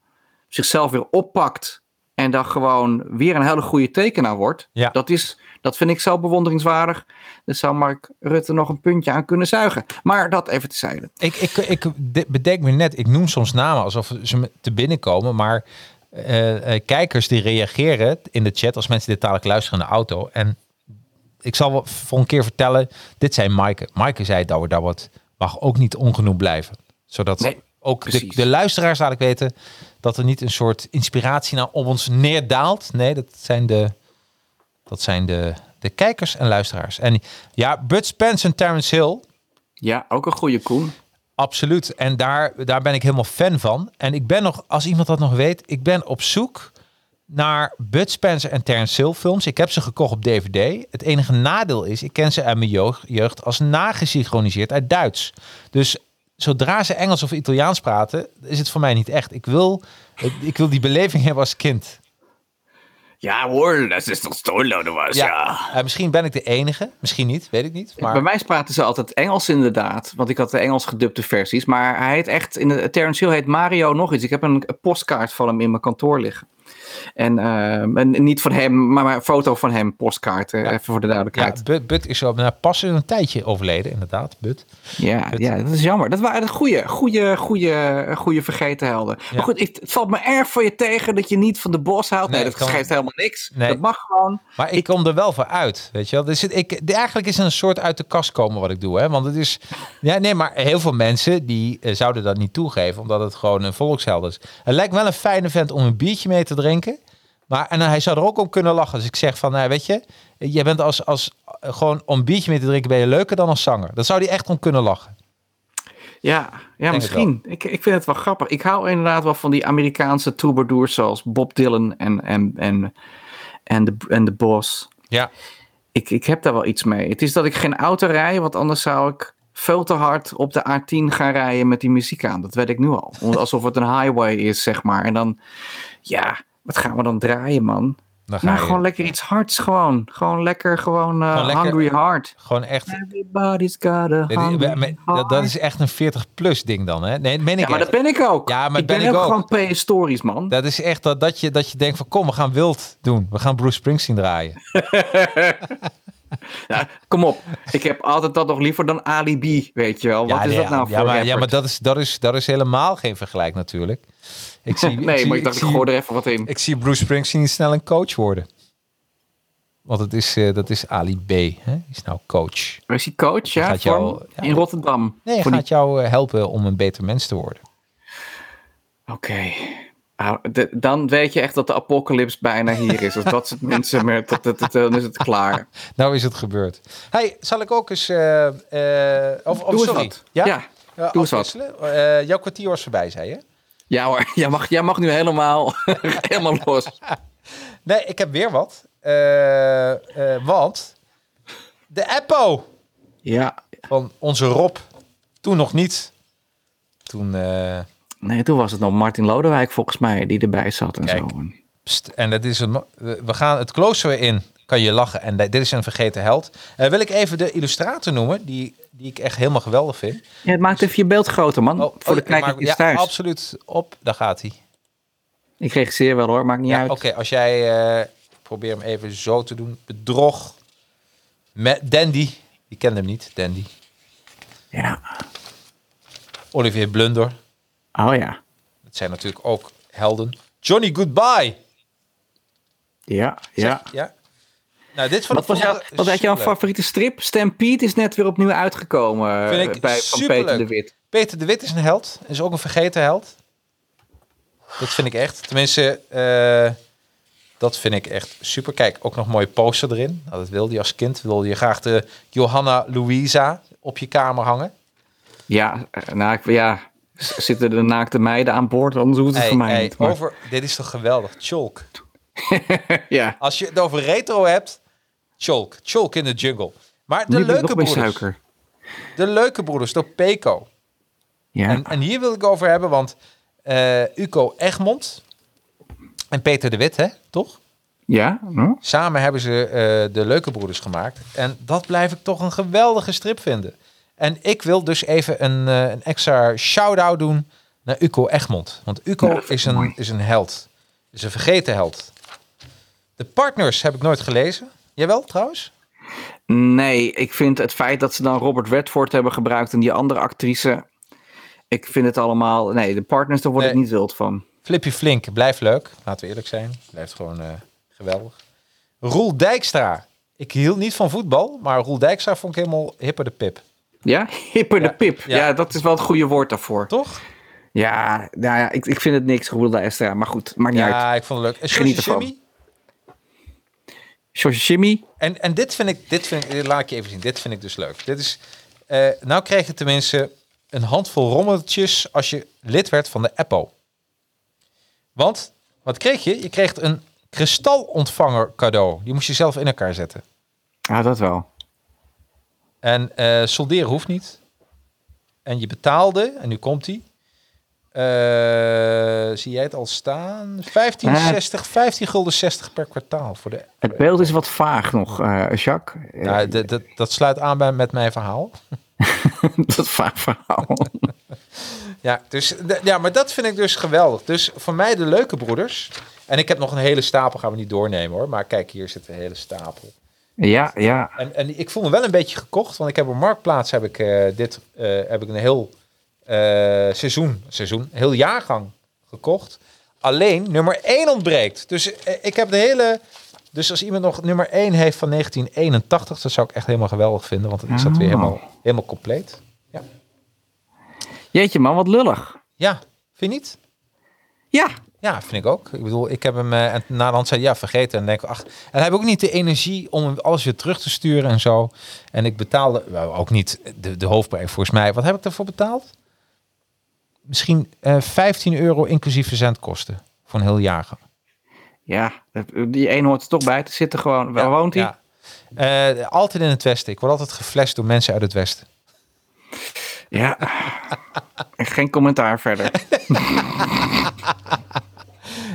zichzelf weer oppakt en dan gewoon weer een hele goede tekenaar wordt. Ja. Dat, is, dat vind ik zo bewonderingswaardig. Daar zou Mark Rutte nog een puntje aan kunnen zuigen. Maar dat even tezijde. Ik, ik, ik de- bedenk me net, ik noem soms namen alsof ze me te binnenkomen, maar eh, eh, kijkers die reageren in de chat als mensen dit dadelijk luisteren in de auto. En ik zal wel voor een keer vertellen, dit zei Maaike. Maaike zei, Douwe Dabbert mag ook niet ongenoeg blijven. Zodat Nee, ook de, de luisteraars dadelijk weten dat er niet een soort inspiratie naar op ons neerdaalt. Nee, dat zijn de, dat zijn de, de kijkers en luisteraars. En ja, Bud Spence en Terence Hill, Ja, ook een goede Koen. Absoluut. En daar, daar ben ik helemaal fan van. En ik ben nog, als iemand dat nog weet, ik ben op zoek naar Bud Spencer en Terence Hill films. Ik heb ze gekocht op DVD. Het enige nadeel is, ik ken ze uit mijn jeugd, jeugd als nagesynchroniseerd uit Duits. Dus zodra ze Engels of Italiaans praten, is het voor mij niet echt. Ik wil, ik wil die beleving hebben als kind. Ja hoor, dat is toch stoonloden was, Eh, misschien ben ik de enige, misschien niet, weet ik niet. Maar Bij mij praten ze altijd Engels inderdaad. Want ik had de Engels gedubte versies. Maar hij heet echt, in de, Terence Hill heet Mario nog iets. Ik heb een, een postkaart van hem in mijn kantoor liggen. En, ehm, en niet van hem, maar, maar een foto van hem, postkaart. eh, Even voor de ja, duidelijkheid. Bud, Bud is zo, nou, pas een tijdje overleden, inderdaad. Bud. Ja, ja, dat is jammer. Dat waren goede, goede, goede, goede vergeten helden. Ja. Maar goed, ik, het valt me erg voor je tegen dat je niet van de bos houdt. Nee, Nee, dat kan- geeft helemaal niks. Nee. Dat mag gewoon. Maar ik kom er wel voor uit, weet je wel. Dus ik, eigenlijk is het een soort uit de kast komen wat ik doe, hè. Want het is... Ja, nee, maar heel veel mensen die eh, zouden dat niet toegeven, omdat het gewoon een volksheld is. Het lijkt wel een fijne vent om een biertje mee te drinken. Maar, en hij zou er ook om kunnen lachen. Dus ik zeg van, nou, weet je, jij bent als, als eh, gewoon om een biertje mee te drinken ben je leuker dan als zanger. Dat zou hij echt om kunnen lachen. Ja, ja misschien. Ik, ik vind het wel grappig. Ik hou inderdaad wel van die Amerikaanse troubadours zoals Bob Dylan en, en, en, en, de, en de Boss. Ja, Ik, ik heb daar wel iets mee. Het is dat ik geen auto rij, want anders zou ik veel te hard op de A10 gaan rijden met die muziek aan. Dat weet ik nu al. Alsof het een highway is, zeg maar. En dan, ja, wat gaan we dan draaien, man? dan ga Nou, je gewoon lekker iets hards, gewoon. Gewoon lekker, gewoon, eh, Gewoon lekker- hungry heart. gewoon echt... Everybody's got a hungry dat, dat is echt een 40-plus ding dan, hè? Nee, dat meen ik Ja, maar echt. dat ben ik ook. Ja, maar ik ben ben, ik ook gewoon prehistorisch, man. Dat is echt dat, dat, je, dat je denkt van kom, we gaan wild doen. We gaan Bruce Springsteen draaien. Ja, kom op. Ik heb altijd dat nog liever dan alibi, weet je wel. Wat is nee, dat nou ja, voor maar, ja, maar dat is, dat, is, dat is helemaal geen vergelijk natuurlijk. Ik zie, Nee, zie, maar ik dacht, ik, zie, gooi er even wat in. ik zie Bruce Springsteen niet snel een coach worden. Want het is, eh, dat is Ali B. Hè? Is nou coach. Is hij coach, ja? gaat jou- ja. In Rotterdam. Nee, gaat jou eh, helpen om een beter mens te worden. Oké. Ah, de- dan weet je echt dat de apocalyps bijna hier is. Als dat soort mensen meer, dat, dat, dat- dan is het klaar. Nou is het gebeurd. Hey, zal ik ook eens... eh eh of, sorry. Ja? Ja, doe eens wat. afwisselen? Jouw kwartier was voorbij, zei je? Ja hoor, jij mag, jij mag nu helemaal, helemaal los. Nee, ik heb weer wat. Eh, eh, want de Appo Ja, van onze Rob, toen nog niet. Toen, eh, nee, toen was het nog Martin Lodewijk volgens mij die erbij zat en Kijk. zo. pst, en dat is een, we gaan het klooster weer in. Kan je lachen. En dit is een vergeten held. Eh, wil ik even de illustrator noemen, die, die ik echt helemaal geweldig vind. Ja, het maakt even je beeld groter, man. Oh, voor de oh, kijkers ja, thuis. absoluut op. Daar gaat hij. Ik regisseer wel hoor, maakt niet Ja, uit. Oké, als jij, ik probeer hem even zo te doen. Bedrog. Met Dandy. Die kende hem niet, Dandy. Ja. Olivier Blunder. Oh ja. Het zijn natuurlijk ook helden. Johnny Goodbye. Ja, ja. Zeg- ja. Nou, dit Wat was jouw, vroeger wat had jouw favoriete strip? Stampede is net weer opnieuw uitgekomen Vind eh, ik bij, van superleuk. Peter de Wit. Peter de Wit is een held. Is ook een vergeten held. Dat vind ik echt. Tenminste, eh, dat vind ik echt super. Kijk, ook nog een mooie poster erin. Nou, dat wilde je als kind. Wilde je graag de Johanna Louisa op je kamer hangen. Ja, eh, nou, ja, zitten de naakte meiden aan boord, anders hoeft het Hey, voor mij hey, niet. maar- over, dit is toch geweldig. Chalk. ja, Als je het over retro hebt, Chalk. Chalk in de jungle. Maar de nu leuke broeders. De leuke broeders door Peco. Ja, En, en hier wil ik over hebben, want eh Uco Egmond en Peter de Wit, hè, toch? ja? hm? Samen hebben ze eh, de Leuke Broeders gemaakt. En dat blijf ik toch een geweldige strip vinden. En ik wil dus even een, eh, een extra shout-out doen naar Uco Egmond. Want Uco Ja, is, een, mooi. is een held. Is een vergeten held. De Partners heb ik nooit gelezen. Jawel, trouwens? Nee, ik vind het feit dat ze dan Robert Redford hebben gebruikt en die andere actrice. Ik vind het allemaal. Nee, de partners, daar word ik niet wild van. Flippy Flink, blijft leuk. Laten we eerlijk zijn. Blijft gewoon eh, geweldig. Roel Dijkstra. Ik hield niet van voetbal, maar Roel Dijkstra vond ik helemaal hipper de pip. Ja, hipper Ja, de pip. ja. Ja. dat is wel het goede woord daarvoor. Toch? Ja, nou ja, ik, ik vind het niks, Roel de Estra. Maar goed, maakt niet uit. Ja, ik vond het leuk. En Geniet ervan. Shoshimi. En, en dit vind ik, dit vind ik, dit laat ik je even zien. Dit vind ik dus leuk. Dit is, eh, nou kreeg je tenminste een handvol rommeltjes als je lid werd van de Apple. Want, wat kreeg je? Je kreeg een kristalontvanger cadeau. Die moest je zelf in elkaar zetten. Ja, dat wel. En eh, solderen hoeft niet. En je betaalde, en nu komt die. Eh, zie jij het al staan? 15,60 15 gulden 60 per kwartaal voor de. Het beeld is wat vaag nog, eh Jacques. Eh, Nou, dat- sluit aan bij met mijn verhaal. dat vaag verhaal. Ja, dus, ja, maar dat vind ik dus geweldig. Dus voor mij de leuke broeders. En ik heb nog een hele stapel, gaan we niet doornemen hoor. Maar kijk, hier zit een hele stapel. ja, ja. En, en ik voel me wel een beetje gekocht, want ik heb op Marktplaats heb ik, eh, dit eh, heb ik een heel eh, seizoen, seizoen, heel jaargang gekocht. Alleen nummer 1 ontbreekt. Dus eh, ik heb de hele. Dus als iemand nog nummer 1 heeft van 1981, dat zou ik echt helemaal geweldig vinden, want is dat weer Oh. helemaal, helemaal compleet. Ja. Jeetje man, wat lullig. ja, vind je niet? Ja, Ja, vind ik ook. Ik bedoel, ik heb hem eh, en na de hand zei ja, vergeten. En denk ik, ach, en hij heeft ook niet de energie om alles weer terug te sturen en zo. En ik betaalde nou, ook niet de, de hoofdprijs volgens mij. Wat heb ik daarvoor betaald? Misschien eh 15 euro inclusief verzendkosten voor een heel jaar. ja. Die een hoort er toch bij te zitten gewoon. Waar woont hij? Ja. Eh, altijd in het westen. Ik word altijd geflasht door mensen uit het westen. Ja. Geen commentaar verder.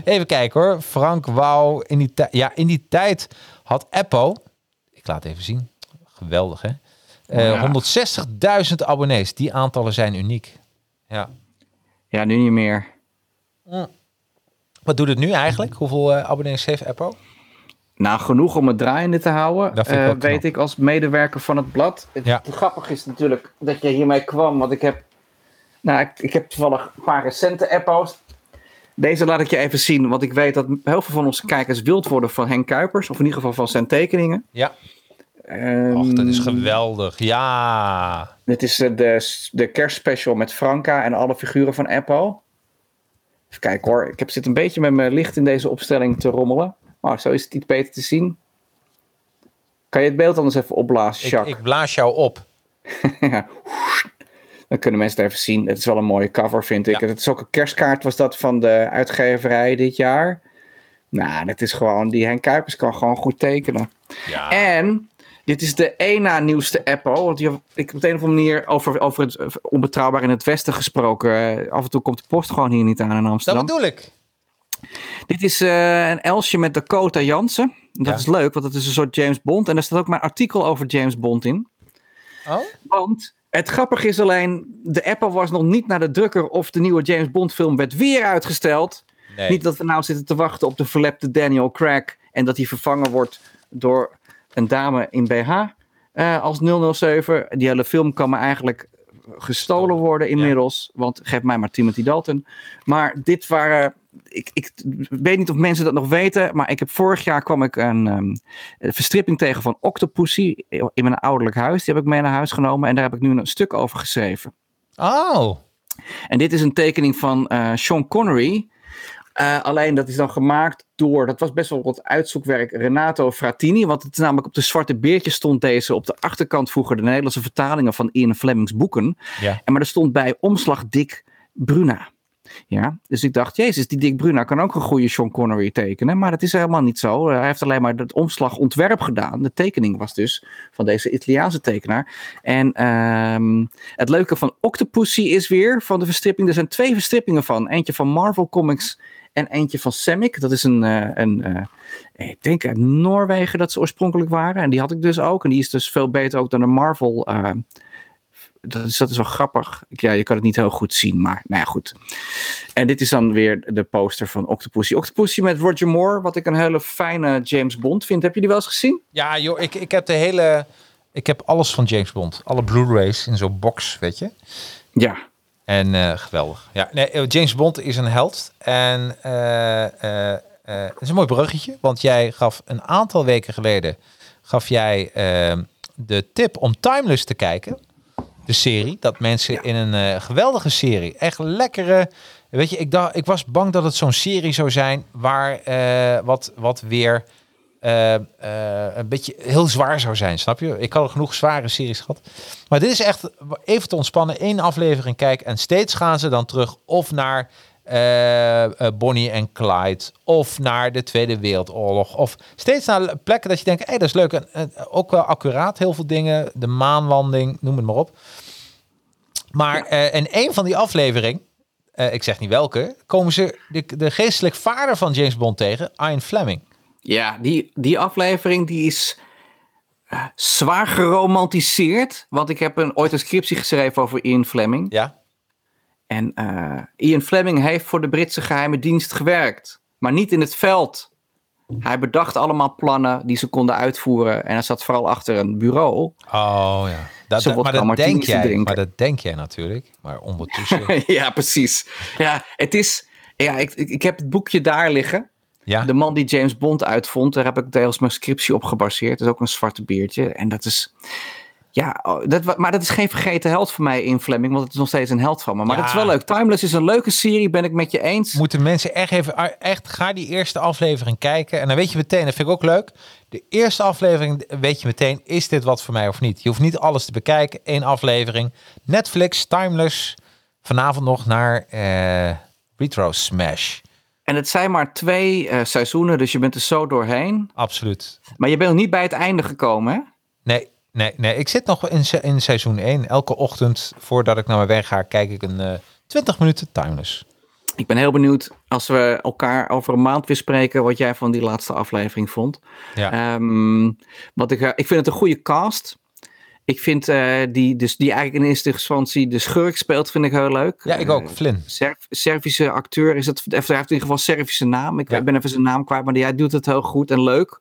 Even kijken hoor. Frank Wauw. In die, tijd- ja, in die tijd had Apple... Ik laat even zien. Geweldig hè. Eh, Ja. 160.000 abonnees. Die aantallen zijn uniek. Ja. Ja, nu niet meer. Wat doet het nu eigenlijk? Hoeveel eh, abonnees heeft Apple? Nou, genoeg om het draaiende te houden. Dat ik eh, weet ik als medewerker van het blad. Het, Ja. het grappige is natuurlijk dat je hiermee kwam. Want ik heb, nou, ik, ik heb toevallig een paar recente appo's. Deze laat ik je even zien. Want ik weet dat heel veel van onze kijkers wild worden van Henk Kuipers. Of in ieder geval van zijn tekeningen. Ja. Ehm, Och, dat is geweldig. Ja. Dit is de, de kerstspecial met Franka en alle figuren van Apple. Even kijken hoor. Ik heb, zit een beetje met mijn licht in deze opstelling te rommelen. Maar zo is het iets beter te zien. Kan je het beeld anders even opblazen, Ik, Jacques? ik blaas jou op. Ja. Dan kunnen mensen het even zien. Het is wel een mooie cover, vind ik. Ja. Het is ook een kerstkaart, was dat van de uitgeverij dit jaar. Nou, dat is gewoon... Die Henk Kuipers kan gewoon goed tekenen. Ja. En dit is de één na nieuwste Apple. Want die, ik heb op een of andere manier over, over het eh, onbetrouwbaar in het Westen gesproken. Eh, af en toe komt de post gewoon hier niet aan in Dat Amsterdam. bedoel ik. Dit is eh, een Elsje met Dakota Jansen. Dat Ja. is leuk, want het is een soort James Bond. En daar staat ook mijn artikel over James Bond in. Oh? Want het grappige is alleen, de Apple was nog niet naar de drukker of de nieuwe James Bond film werd weer uitgesteld. Nee. Niet dat we nou zitten te wachten op de verlepte Daniel Craig en dat hij vervangen wordt door een dame in BH eh, als 007. Die hele film kan me eigenlijk gestolen worden inmiddels. Want geef mij maar Timothy Dalton. Maar dit waren. Ik, ik weet niet of mensen dat nog weten. Maar ik heb vorig jaar kwam ik een, um, een verstripping tegen van Octopussy. In mijn ouderlijk huis. Die heb ik mee naar huis genomen. En daar heb ik nu een stuk over geschreven. Oh. En dit is een tekening van uh, Sean Connery. Uh, alleen dat is dan gemaakt door, dat was best wel wat uitzoekwerk, Renato Fratini. Want het is namelijk op de zwarte beertje stond deze op de achterkant vroeger de Nederlandse vertalingen van Ian Flemings boeken. Ja. En maar er stond bij omslag Dick Bruna. Ja, dus ik dacht, jezus, die Dick Bruna kan ook een goede Sean Connery tekenen. Maar dat is helemaal niet zo. Hij heeft alleen maar het omslagontwerp gedaan. De tekening was dus van deze Italiaanse tekenaar. En um, het leuke van Octopussy is weer van de verstripping. Er zijn twee verstrippingen van. Eentje van Marvel Comics en eentje van Semic. Dat is een, uh, een uh, ik denk uit Noorwegen dat ze oorspronkelijk waren. En die had ik dus ook. En die is dus veel beter ook dan de Marvel. Uh, dat, is, dat is wel grappig. Ja, je kan het niet heel goed zien, maar nou ja, goed. En dit is dan weer de poster van Octopussy. Octopussy met Roger Moore, wat ik een hele fijne James Bond vind. Heb je die wel eens gezien? Ja, joh, ik, ik heb de hele... Ik heb alles van James Bond. Alle Blu-rays in zo'n box, weet je. Ja, en uh, geweldig. Ja, nee, James Bond is een held. En uh, het is een mooi bruggetje, want jij gaf een aantal weken geleden gaf jij de tip om Timeless te kijken. De serie. Dat mensen ja. in een geweldige serie, echt lekkere. Weet je, ik, dacht, ik was bang dat het zo'n serie zou zijn waar wat, wat weer. Uh, uh, een beetje heel zwaar zou zijn, snap je? Ik had genoeg zware series gehad. Maar dit is echt even te ontspannen. één aflevering kijken en steeds gaan ze dan terug of naar uh, Bonnie en Clyde of naar de Tweede Wereldoorlog of steeds naar plekken dat je denkt, hé, hey, dat is leuk en, en ook wel accuraat. Heel veel dingen, de maanlanding, noem het maar op. Maar in een van die afleveringen, ik zeg niet welke, komen ze de, de geestelijk vader van James Bond tegen, Ian Fleming. Ja, die, die aflevering die is uh, zwaar geromantiseerd. Want ik heb een, ooit een scriptie geschreven over Ian Fleming. Ja. En uh, Ian Fleming heeft voor de Britse geheime dienst gewerkt. Maar niet in het veld. Hij bedacht allemaal plannen die ze konden uitvoeren. En hij zat vooral achter een bureau. Oh ja. Dat, dat, maar, dat denk jij, maar dat denk jij natuurlijk. Maar ondertussen... ja, precies. Ja, het is... Ja, ik, ik, ik heb het boekje daar liggen. Ja. De man die James Bond uitvond, daar heb ik deels mijn scriptie op gebaseerd. Dat is ook een zwarte beertje. En dat is. Ja, dat, maar dat is geen vergeten held voor mij in Fleming, want het is nog steeds een held van me. Maar ja. dat is wel leuk. Timeless is een leuke serie, ben ik met je eens. Moeten mensen echt even, echt, ga die eerste aflevering kijken. En dan weet je meteen, dat vind ik ook leuk. De eerste aflevering weet je meteen, is dit wat voor mij of niet? Je hoeft niet alles te bekijken, één aflevering. Netflix, Timeless. Vanavond nog naar uh, Retro Smash. En het zijn maar twee uh, seizoenen, dus je bent er zo doorheen. Absoluut. Maar je bent nog niet bij het einde gekomen, hè? Nee, nee, nee. Ik zit nog in, se in seizoen 1. Elke ochtend voordat ik naar mijn werk ga, kijk ik een uh, 20 minuten timeless. Ik ben heel benieuwd als we elkaar over een maand weer spreken, wat jij van die laatste aflevering vond. Ja. Um, wat ik, ik vind het een goede cast. Ik vind uh, die, dus die eigenlijk in eerste instantie de schurk speelt, vind ik heel leuk. Ja, ik ook. Flynn. Uh, Serv Servische acteur is het. Hij heeft in ieder geval Servische naam. Ik ja. ben even zijn naam kwijt, maar hij doet het heel goed en leuk.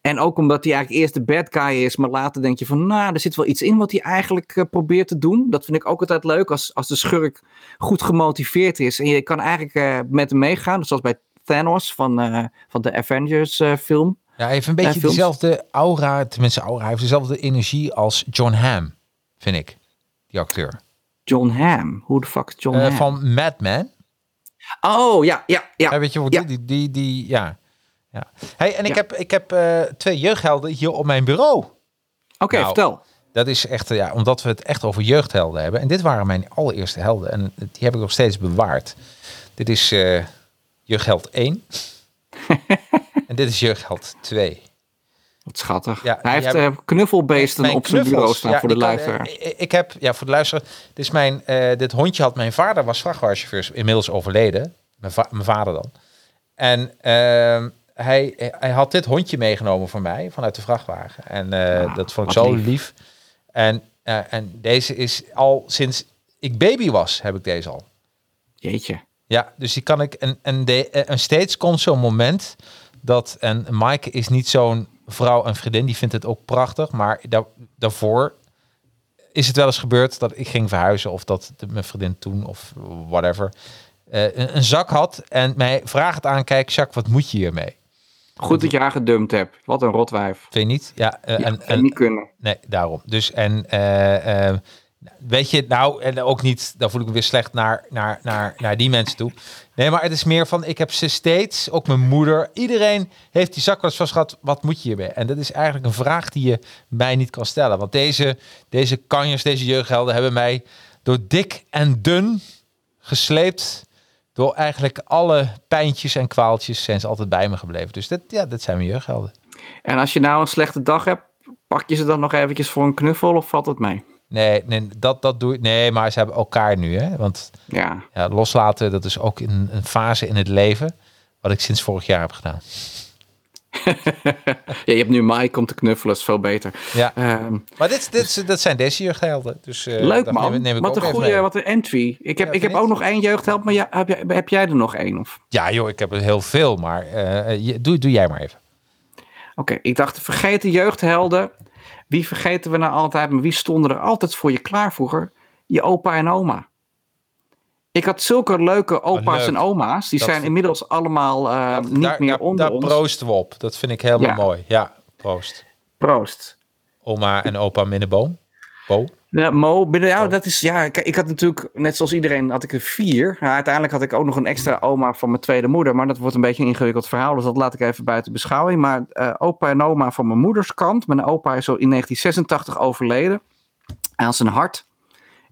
En ook omdat hij eigenlijk eerst de bad guy is, maar later denk je van, nou, er zit wel iets in wat hij eigenlijk uh, probeert te doen. Dat vind ik ook altijd leuk als, als de schurk goed gemotiveerd is. En je kan eigenlijk uh, met hem meegaan, zoals bij Thanos van, uh, van de Avengers film. Ja, hij heeft een beetje dezelfde aura, tenminste aura, hij heeft dezelfde energie als John Hamm, vind ik, die acteur. John Hamm? Hoe de fuck is John Hamm? Van Mad Men. Oh, ja, ja, ja. ja weet je wat, ja. die, die, die, ja. ja. Hey, en ik heb, ik heb uh, twee jeugdhelden hier op mijn bureau. Oké, okay, nou, vertel. Dat is echt, ja, omdat we het echt over jeugdhelden hebben. En dit waren mijn allereerste helden. En die heb ik nog steeds bewaard. Dit is uh, jeugdheld 1. En dit is Jeugdheld 2. Wat schattig. Ja, Hij heeft uh, knuffelbeesten op zijn bureau staan ja, voor de luisteraar. Ik, ik, heb, ja, voor de luisteraar. Dit, is mijn, uh, dit hondje had mijn vader, was vrachtwagenchauffeur, inmiddels overleden. Mijn, va mijn vader dan. En uh, hij, hij had dit hondje meegenomen voor mij vanuit de vrachtwagen. En ah, dat vond ik zo lief. lief. En, en deze is al sinds ik baby was, heb ik deze al. Jeetje. Ja, dus die kan ik. En, en, de, en steeds komt zo'n moment dat, en Maaike is niet zo'n vrouw en vriendin, die vindt het ook prachtig, maar da, daarvoor is het wel eens gebeurd dat ik ging verhuizen of dat de, mijn vriendin toen of whatever eh, een, een zak had en mij vraagt aankijkt, Jacques, wat moet je hiermee? Goed dat je haar gedumpt hebt. Wat een rotwijf. Vind je niet? Ja, eh, Ja, en, en, niet kunnen. Nee, daarom. Dus en eh, weet je, nou, en ook niet, dan voel ik me weer slecht naar, naar, naar, naar die mensen toe. Nee, maar het is meer van, ik heb ze steeds, ook mijn moeder, iedereen heeft die zak wel eens vast gehad, wat moet je hiermee? En dat is eigenlijk een vraag die je mij niet kan stellen. Want deze, deze kanjers, deze jeugdhelden hebben mij door dik en dun gesleept. Door eigenlijk alle pijntjes en kwaaltjes zijn ze altijd bij me gebleven. Dus dat, ja, dat zijn mijn jeugdhelden. En als je nou een slechte dag hebt, pak je ze dan nog eventjes voor een knuffel of valt het mee? Nee, nee dat, dat doe ik. Nee, maar ze hebben elkaar nu. Hè? Want Ja, ja, loslaten, dat is ook een, een fase in het leven. Wat ik sinds vorig jaar heb gedaan. ja je hebt nu Mike om te knuffelen, is veel beter. Ja, Ehm, maar dit, dit, dat zijn deze jeugdhelden. Dus, eh, leuk man, Neem, neem ik wat ook een goede wat een entry. Ik heb, Ja, ik heb ook nog één jeugdheld, maar ja, heb, jij, heb jij er nog één? Of? Ja, joh, ik heb er heel veel. Maar eh, je, doe, doe jij maar even. Oké, ik dacht, vergeten jeugdhelden. Wie vergeten we nou altijd, maar wie stonden er altijd voor je klaar vroeger? Je opa en oma. Ik had zulke leuke opa's leuk. en oma's. Die Dat zijn inmiddels allemaal eh, niet daar, meer daar, onder daar ons. proosten we op. Dat vind ik helemaal Ja. mooi. Ja, proost. Proost. Oma en opa Minneboom. Bo. Ja, Mo, binnen, ja, dat is, ja, ik had natuurlijk, net zoals iedereen, had ik er vier. Ja, uiteindelijk had ik ook nog een extra oma van mijn tweede moeder, maar dat wordt een beetje een ingewikkeld verhaal, dus dat laat ik even buiten beschouwing. Maar eh, opa en oma van mijn moeders kant, mijn opa is zo in 1986 overleden aan zijn hart.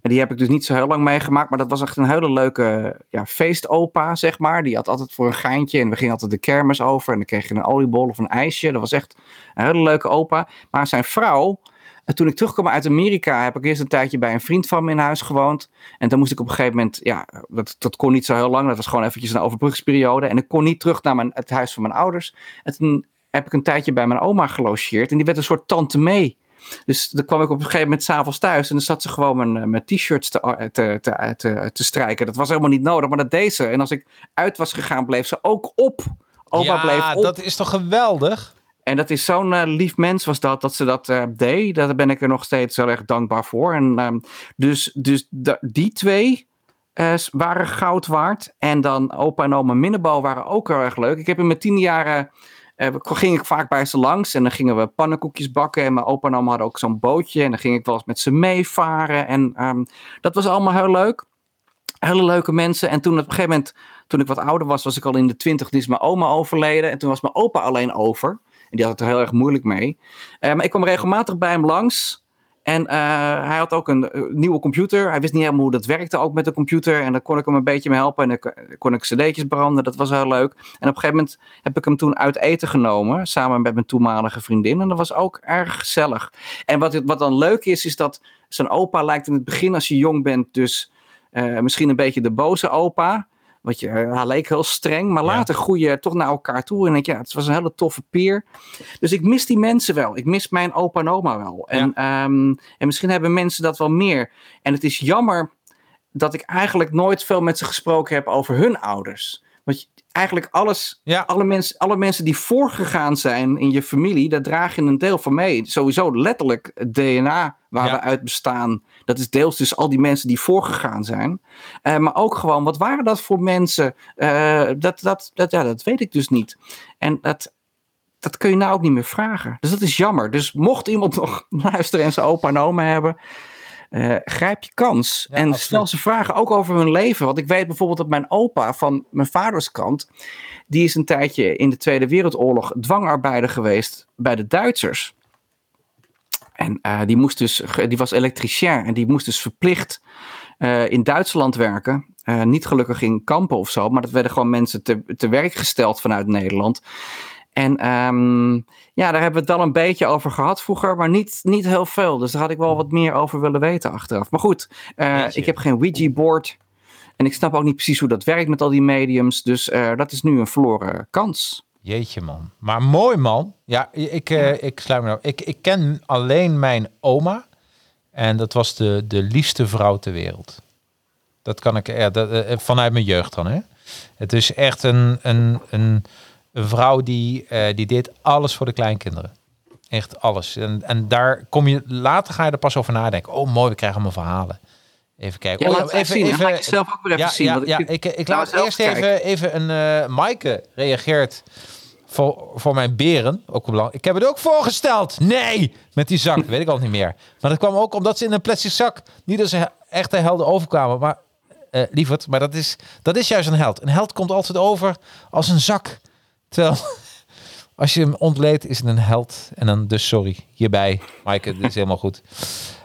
En die heb ik dus niet zo heel lang meegemaakt, maar dat was echt een hele leuke ja, feestopa, zeg maar. Die had altijd voor een geintje en we gingen altijd de kermis over en dan kreeg je een oliebol of een ijsje. Dat was echt een hele leuke opa. Maar zijn vrouw, en toen ik terugkwam uit Amerika, heb ik eerst een tijdje bij een vriend van me in huis gewoond. En dan moest ik op een gegeven moment, ja, dat, dat kon niet zo heel lang. Dat was gewoon eventjes een overbrugsperiode. En ik kon niet terug naar mijn, het huis van mijn ouders. En toen heb ik een tijdje bij mijn oma gelogeerd. En die werd een soort tante mee. Dus dan kwam ik op een gegeven moment s'avonds thuis. En dan zat ze gewoon mijn, eh, mijn t-shirts te, te, te, te, te strijken. Dat was helemaal niet nodig, maar dat deed ze. En als ik uit was gegaan, bleef ze ook op. Oma ja, bleef op. dat is toch geweldig? En dat is zo'n eh, lief mens was dat, dat ze dat eh, deed. Daar ben ik er nog steeds heel erg dankbaar voor. En, ehm, dus dus die twee eh, waren goud waard. En dan opa en oma Minnebal waren ook heel erg leuk. Ik heb in mijn tien jaren... ging ik vaak bij ze langs en dan gingen we pannenkoekjes bakken. En mijn opa en oma hadden ook zo'n bootje. En dan ging ik wel eens met ze meevaren. En ehm, dat was allemaal heel leuk. Hele leuke mensen. En toen op een gegeven moment, toen ik wat ouder was, was ik al in de twintig. Toen is mijn oma overleden. En toen was mijn opa alleen over. En die had het er heel erg moeilijk mee. Eh, maar ik kwam regelmatig bij hem langs. En eh, hij had ook een eh, nieuwe computer. Hij wist niet helemaal hoe dat werkte ook met de computer. En daar kon ik hem een beetje mee helpen. En dan kon- ik cd'tjes branden. Dat was heel leuk. En op een gegeven moment heb ik hem toen uit eten genomen. Samen met mijn toenmalige vriendin. En dat was ook erg gezellig. En wat, wat dan leuk is, is dat zijn opa lijkt in het begin als je jong bent dus misschien een beetje de boze opa. Want je, eh, hij leek heel streng, maar later groei je toch naar elkaar toe. En denk ja, het was een hele toffe peer. Dus ik mis die mensen wel. Ik mis mijn opa en oma wel. En, ehm, en misschien hebben mensen dat wel meer. En het is jammer dat ik eigenlijk nooit veel met ze gesproken heb over hun ouders. Want eigenlijk alles, Ja. alle, mensen, alle mensen die voorgegaan zijn in je familie, daar draag je een deel van mee. Sowieso letterlijk het DNA waar Ja. we uit bestaan. Dat is deels dus al die mensen die voorgegaan zijn. Eh, maar ook gewoon, wat waren dat voor mensen? Eh, dat, dat, dat, ja, dat weet ik dus niet. En dat, dat kun je nou ook niet meer vragen. Dus dat is jammer. Dus mocht iemand nog luisteren en zijn opa en oma hebben, eh, grijp je kans. Ja, en absoluut. stel ze vragen ook over hun leven. Want ik weet bijvoorbeeld dat mijn opa van mijn vaders kant, die is een tijdje in de Tweede Wereldoorlog dwangarbeider geweest bij de Duitsers. En eh, die, moest dus, die was elektricien en die moest dus verplicht eh, in Duitsland werken. Niet gelukkig in kampen of zo, maar dat werden gewoon mensen te, te werk gesteld vanuit Nederland. En ehm, ja, daar hebben we het dan een beetje over gehad vroeger, maar niet, niet heel veel. Dus daar had ik wel wat meer over willen weten achteraf. Maar goed, eh, ik heb geen Ouija-board. En ik snap ook niet precies hoe dat werkt met al die mediums. Dus eh, dat is nu een verloren kans. Jeetje man. Maar mooi man. Ja, ik, eh, ik sluit me nou. Ik, ik ken alleen mijn oma. En dat was de, de liefste vrouw ter wereld. Dat kan ik ja, dat, vanuit mijn jeugd dan. Hè? Het is echt een, een, een, een vrouw die, eh, die deed alles voor de kleinkinderen. Echt alles. En, en daar kom je later ga je er pas over nadenken. Oh, mooi, we krijgen allemaal verhalen. Even kijken. Ja, oh, laat het even zien. Ga ik zelf ook weer even ja, zien. Ja, want ja, vind- ik, ik Nou, laat eerst even, even een Maaike reageert voor, voor mijn beren. Ook belangrijk. Ik heb het ook voorgesteld. Nee, met die zak. weet ik al niet meer. Maar dat kwam ook omdat ze in een plastic zak niet als een echte helden overkwamen. Maar eh lieverd, maar dat is, dat is juist een held. Een held komt altijd over als een zak. Terwijl als je hem ontleedt, is het een held. En dan dus sorry hierbij. Maaike, dit is helemaal goed.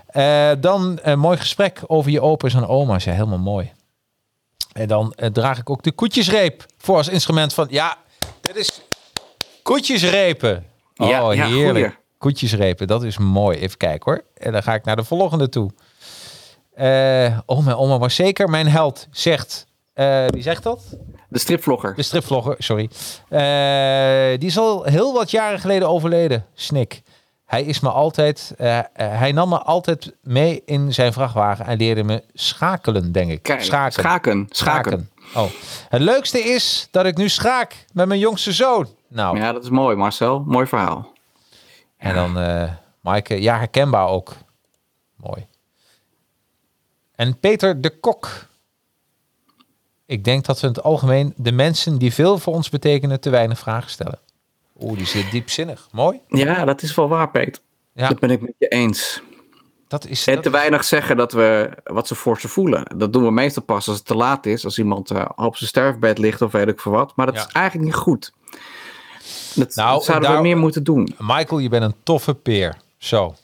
Eh, dan een mooi gesprek over je opa's en oma's. Ja, helemaal mooi. En dan eh, draag ik ook de koetjesreep voor als instrument van... Ja, dit is koetjesrepen. Oh, Ja, ja, heerlijk. goeie. Koetjesrepen, dat is mooi. Even kijken hoor. En dan ga ik naar de volgende toe. Eh, oh, mijn oma was zeker mijn held, zegt... eh, wie zegt dat? De stripvlogger. De stripvlogger, sorry. Eh, die is al heel wat jaren geleden overleden, Snik. Hij is me altijd, eh, hij nam me altijd mee in zijn vrachtwagen en leerde me schakelen, denk ik. Kijk, schaken. schaken. Schaken. Oh. Het leukste is dat ik nu schaak met mijn jongste zoon. Nou, Ja, dat is mooi, Marcel. Mooi verhaal. en dan eh Maaike, ja, herkenbaar ook. Mooi. En Peter de Kok. Ik denk dat we in het algemeen de mensen die veel voor ons betekenen te weinig vragen stellen. Oeh, die zit diepzinnig. Mooi. Ja, dat is wel waar, Peter. Ja, Dat ben ik met je eens. dat is... En dat te is- weinig zeggen dat we wat ze voor ze voelen. Dat doen we meestal pas als het te laat is. Als iemand eh, op zijn sterfbed ligt of weet ik veel wat. Maar dat Ja. is eigenlijk niet goed. Dat, Nou, dat zouden daar- we meer moeten doen. Michael, je bent een toffe peer. Zo.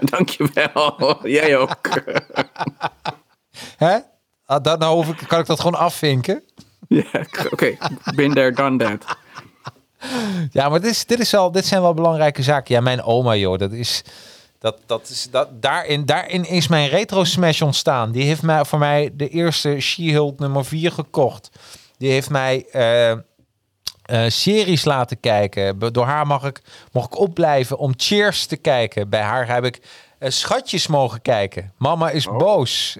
Dankjewel. Jij ook. Hè? Ah, dan nou hoef ik, kan ik dat gewoon afvinken. ja, Oké, been there, done that. Ja, maar dit, is, dit, is wel, dit zijn wel belangrijke zaken. Ja, mijn oma, joh, dat is. Dat, dat is dat, daarin, daarin is mijn retro smash ontstaan. Die heeft mij voor mij de eerste She-Hulk nummer 4 gekocht. Die heeft mij eh, eh, series laten kijken. Door haar mag ik, mocht ik opblijven om Cheers te kijken. Bij haar heb ik eh, schatjes mogen kijken. Mama is boos.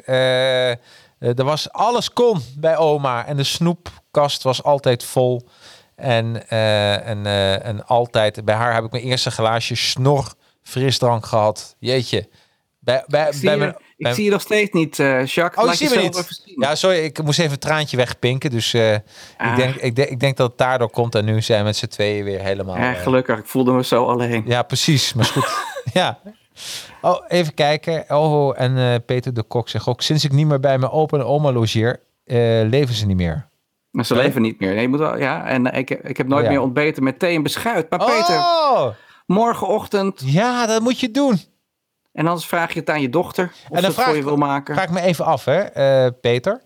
Eh, er was alles kon bij oma. En de snoepkast was altijd vol. En, eh, en, eh, en altijd, bij haar heb ik mijn eerste glaasje snor frisdrank gehad. Jeetje. Bij, bij, Ik zie, bij je, mijn, ik zie je nog steeds niet, Jacques. Oh, je ziet me jezelf niet. Ja, sorry, ik moest even een traantje wegpinken. Dus ik, Ah. denk, ik, denk, ik denk dat het daardoor komt. En nu zijn we met z'n tweeën weer helemaal... Ja, gelukkig. Ik voelde me zo alleen. ja, precies. Maar goed. ja. Oh, even kijken. Oh, en eh, Peter de Kok zegt ook... Sinds ik niet meer bij mijn opa en oma logeer, eh, leven ze niet meer. Maar ze leven niet meer. Nee, je moet wel, ja, en eh, ik, ik heb nooit Oh, ja. meer ontbeten met thee en beschuit. Maar Peter, Oh, morgenochtend. ja, dat moet je doen. En anders vraag je het aan je dochter. Of dan ze het voor je ik- wil maken. Vraag me even af, hè, Peter.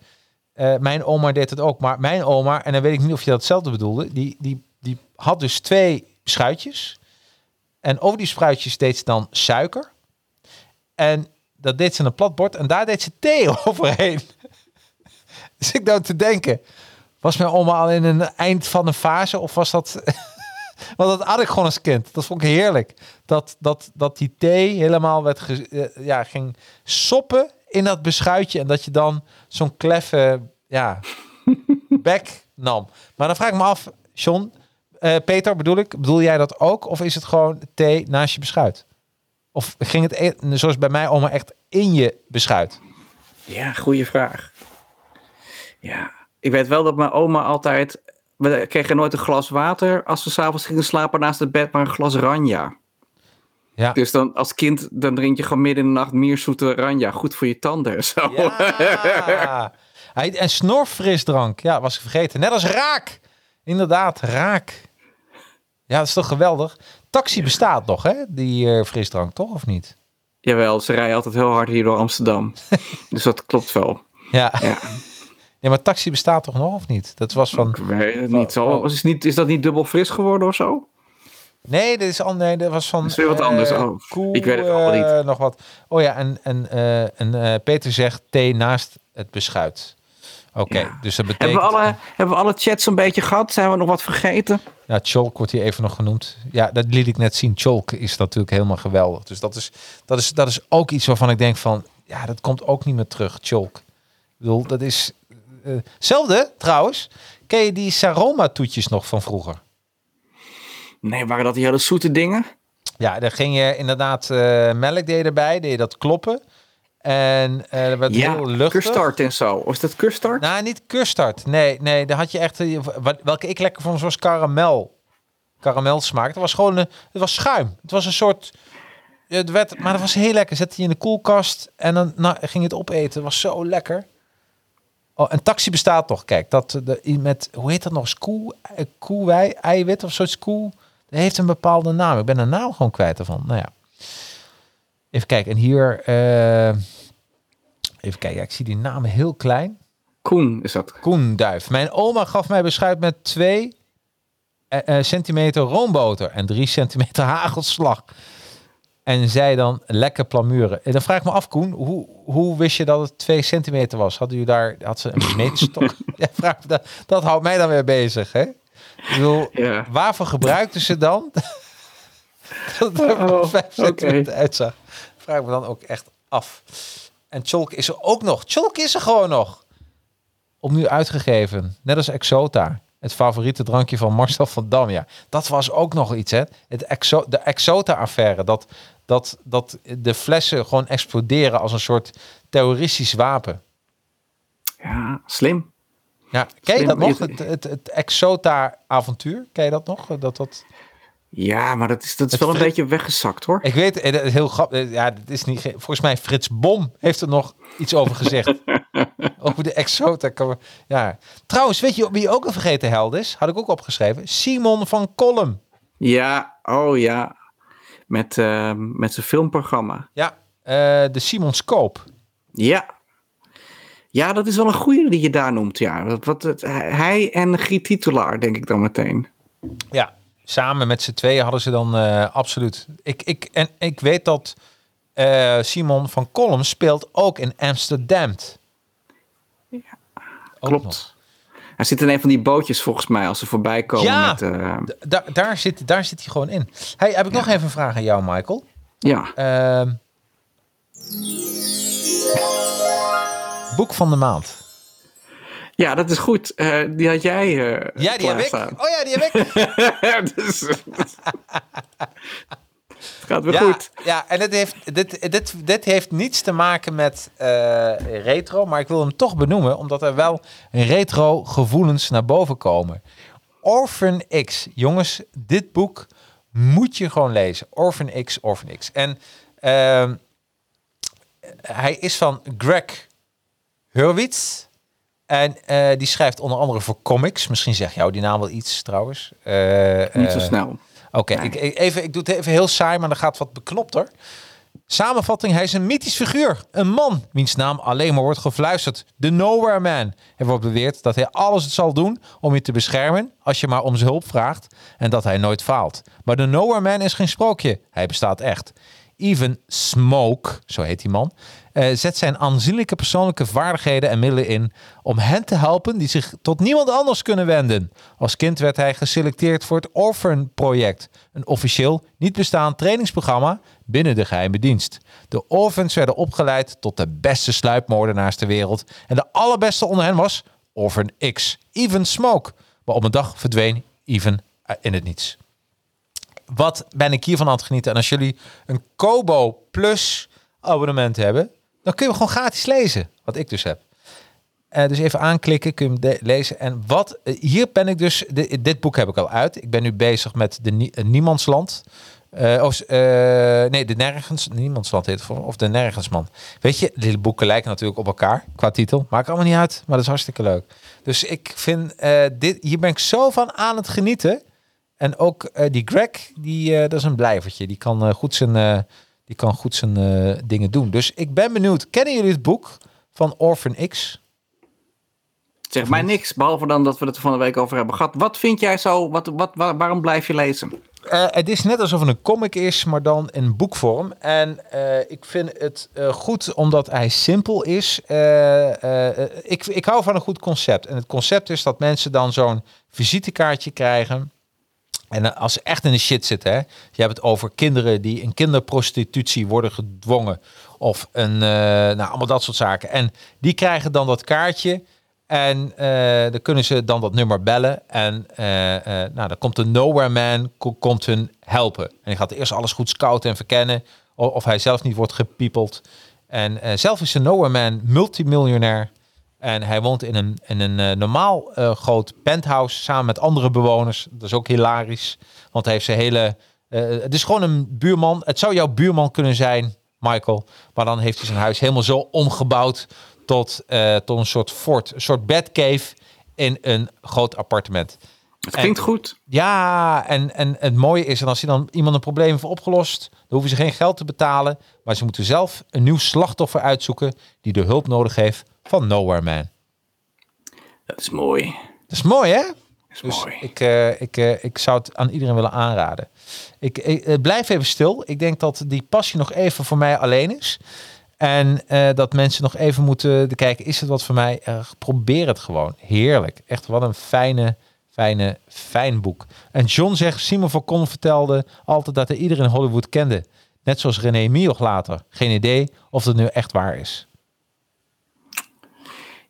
Mijn oma deed het ook. Maar mijn oma, en dan weet ik niet of je dat hetzelfde bedoelde... die, die, die had dus twee schuitjes. En over die spruitjes deed ze dan suiker. En dat deed ze in een plat bord. En daar deed ze thee overheen. dus ik nou te denken... Was mijn oma al in een eind van een fase? Of was dat... Want dat had ik gewoon als kind. Dat vond ik heerlijk. Dat, dat, dat die thee helemaal werd ge- eh, ja, ging soppen in dat beschuitje. En dat je dan zo'n kleffe ja, bek nam. Maar dan vraag ik me af, John, eh, Peter bedoel ik, bedoel jij dat ook? Of is het gewoon thee naast je beschuit? Of ging het, e- zoals bij mij oma, echt in je beschuit? Ja, goede vraag. Ja, ik weet wel dat mijn oma altijd... We kregen nooit een glas water als we s'avonds gingen slapen naast het bed, maar een glas ranja. Ja. Dus dan als kind, dan drink je gewoon midden in de nacht meer zoete ranja. Goed voor je tanden en zo. Ja. Hij- En snorfrisdrank, ja, was ik vergeten. Net als raak. Inderdaad, raak. Ja, dat is toch geweldig. Taxi bestaat nog, hè? Die eh, frisdrank, toch? Of niet? Jawel, ze rijden altijd heel hard hier door Amsterdam. dus dat klopt wel. Ja. Ja, ja, maar taxi bestaat toch nog, of niet? Dat was van... ik weet het niet. Zo, Oh. is, niet is dat niet dubbel fris geworden of zo? Nee, dit is, nee, dat was van... Dat is weer wat eh, anders. Oh, Koe, ik weet het allemaal eh, niet. nog wat. Oh ja, en, en, eh, en eh, Peter zegt thee naast het beschuit. Oké, Ja. dus dat betekent... Hebben we, alle, hebben we alle chats een beetje gehad? Zijn we nog wat vergeten? Ja, Cholk wordt hier even nog genoemd. Ja, dat liet ik net zien. Cholk is natuurlijk helemaal geweldig. Dus dat is, dat is, dat is ook iets waarvan ik denk van... Ja, dat komt ook niet meer terug, Cholk. Ik bedoel, dat is... eh, hetzelfde trouwens. Ken je die Saroma-toetjes nog van vroeger? Nee, waren dat die hele zoete dingen? Ja, dan ging je inderdaad eh, melk deed je erbij, deed je dat kloppen. En eh dat werd Ja, heel luchtig. custard en zo. Was dat custard? Nou, niet custard. Nee, nee, daar had je echt... eh, wat- Welke ik lekker vond, was karamel. Karamel smaak. Het was gewoon een, het was schuim. Het was een soort... Het werd, maar dat was heel lekker. Zette je in de koelkast en dan nou, ging het opeten. Het was zo lekker. Oh, en taxi bestaat toch? Kijk, dat de, met, hoe heet dat nog? Koe, eh, koewei, eiwit of zoiets koe. Dat heeft een bepaalde naam. Ik ben de naam gewoon kwijt ervan. Nou ja. Even kijken. En hier... eh, even kijken. Ja, ik zie die namen heel klein. Koen is dat. Koenduif. Mijn oma gaf mij beschuit met 2 centimeter roomboter en 3 centimeter hagelslag. En zei dan lekker plamuren. En dan vraag ik me af, Koen, hoe, hoe wist je dat het 2 centimeter was? Hadden u daar, had ze een meetstok? ja, vraag me dat, dat houdt mij dan weer bezig, hè? Ik bedoel, Ja. waarvoor gebruikte ze dan dat het er Oh, 5 oké. centimeter uitzag? Vraag ik me dan ook echt af. En Chalk is er ook nog. Chalk is er gewoon nog opnieuw uitgegeven. Net als Exota. Het favoriete drankje van Marcel van Dam. Ja, dat was ook nog iets, hè? Het Exo de Exota-affaire. Dat, dat, dat de flessen gewoon exploderen als een soort terroristisch wapen. Ja, slim. Ja, ken je Slim. dat nog? Het, het, het Exota-avontuur? Ken je dat nog? Dat, dat... Ja, maar dat is, dat is wel een beetje weggezakt hoor. Ik weet, eh, dat is heel grappig. Ja, het is niet. ge- Volgens mij Frits Bom heeft er nog iets over gezegd. over de Exota. Ja. Trouwens, weet je wie ook een vergeten held is? Had ik ook opgeschreven. Simon van Kolm. Ja, oh ja. Met, eh, met zijn filmprogramma. Ja, eh, de Simon Scope. Ja. Ja, dat is wel een goeie die je daar noemt. Ja. Dat, wat, het, hij en Giet Titulaar, denk ik dan meteen. Ja, samen met z'n tweeën hadden ze dan eh, absoluut. Ik, ik, en ik weet dat eh, Simon van Kolm speelt ook in Amsterdam. Ook nog. Klopt. Hij zit in een van die bootjes volgens mij als ze voorbij komen. Ja. Met, eh, D- daar, daar, zit, daar zit hij gewoon in. Hey, heb ik nog even een vraag aan jou, Michael? ja. Ehm, boek van de maand. Ja, dat is goed. Eh, die had jij. eh Ja, die heb ik. Oh ja, die heb ik. dus, het gaat weer ja, goed. ja, en het heeft, dit, dit, dit heeft niets te maken met eh, retro, maar ik wil hem toch benoemen, omdat er wel retro gevoelens naar boven komen. Orphan X. Jongens, dit boek moet je gewoon lezen. Orphan X, Orphan X. En ehm, hij is van Greg Hurwitz. En eh, die schrijft onder andere voor comics. Misschien zegt jou die naam wel iets trouwens. Eh, Niet zo eh, snel. Oké, Nee. ik, ik- even, ik doe het even heel saai, maar dan gaat wat beknopter. Samenvatting, hij is een mythisch figuur. Een man, wiens naam alleen maar wordt gefluisterd. De Nowhere Man. Er wordt beweerd dat hij alles zal doen om je te beschermen... als je maar om zijn hulp vraagt en dat hij nooit faalt. Maar de Nowhere Man is geen sprookje. Hij bestaat echt. Even Smoke, zo heet die man, eh, zet zijn aanzienlijke persoonlijke vaardigheden en middelen in om hen te helpen die zich tot niemand anders kunnen wenden. Als kind werd hij geselecteerd voor het Orphan Project, een officieel niet bestaand trainingsprogramma binnen de geheime dienst. De Orphans werden opgeleid tot de beste sluipmoordenaars ter wereld en de allerbeste onder hen was Orphan X, Even Smoke. Maar op een dag verdween Even eh, in het niets wat ben ik hiervan aan het genieten? En als jullie een Kobo Plus abonnement hebben, dan kun je gewoon gratis lezen. Wat ik dus heb. Eh, dus even aanklikken, kun je hem lezen. En wat, eh, hier ben ik dus, di- dit boek heb ik al uit. Ik ben nu bezig met de eh, Niemandsland. Of, nee, de Nergens, Niemandsland heet het, voor- of de Nergensman. Weet je, die boeken lijken natuurlijk op elkaar qua titel. Maakt allemaal niet uit, maar dat is hartstikke leuk. Dus ik vind, dit, hier ben ik zo van aan het genieten. En ook die Greg, die, dat is een blijvertje. Die kan goed zijn, die kan goed zijn eh, dingen doen. Dus ik ben benieuwd. Kennen jullie het boek van Orphan X? Zeg mij niks, behalve dan dat we het er van de week over hebben gehad. Wat vind jij zo, wat, wat, waar- waarom blijf je lezen? Eh, het is net alsof het een comic is, maar dan in boekvorm. En eh, ik vind het goed omdat hij simpel is. Ik, ik hou van een goed concept. En het concept is dat mensen dan zo'n visitekaartje krijgen. En eh, als ze echt in de shit zitten, hè. Je hebt het over kinderen die in kinderprostitutie worden gedwongen. Of een, eh, nou, allemaal dat soort zaken. En die krijgen dan dat kaartje. En eh, dan kunnen ze dan dat nummer bellen. En nou, dan komt de Nowhere Man ko- komt hun helpen. En hij gaat eerst alles goed scouten en verkennen. Of hij zelf niet wordt gepiepeld. En zelf is de Nowhere Man multimiljonair. En hij woont in een, in een eh, normaal eh, groot penthouse samen met andere bewoners. Dat is ook hilarisch. Want hij heeft zijn hele... eh, het is gewoon een buurman. Het zou jouw buurman kunnen zijn, Michael. Maar dan heeft hij zijn huis helemaal zo omgebouwd tot, tot een soort fort. Een soort bedcave in een groot appartement. Het klinkt goed. Ja, en, en het mooie is, en als hij dan iemand een probleem heeft opgelost, dan hoeven ze geen geld te betalen. Maar ze moeten zelf een nieuw slachtoffer uitzoeken die de hulp nodig heeft van Nowhere Man. Dat is mooi. Dat is mooi, hè? Dat is Dus mooi. ik, eh, ik, eh, ik zou het aan iedereen willen aanraden. Ik, ik eh, blijf even stil. Ik denk dat die passie nog even voor mij alleen is. En dat mensen nog even moeten kijken, is het wat voor mij? Probeer het gewoon. Heerlijk. Echt wat een fijne, fijne, fijn boek. En John zegt, Simon van Kon vertelde altijd dat hij iedereen in Hollywood kende. Net zoals René Mioch later. Geen idee of dat nu echt waar is.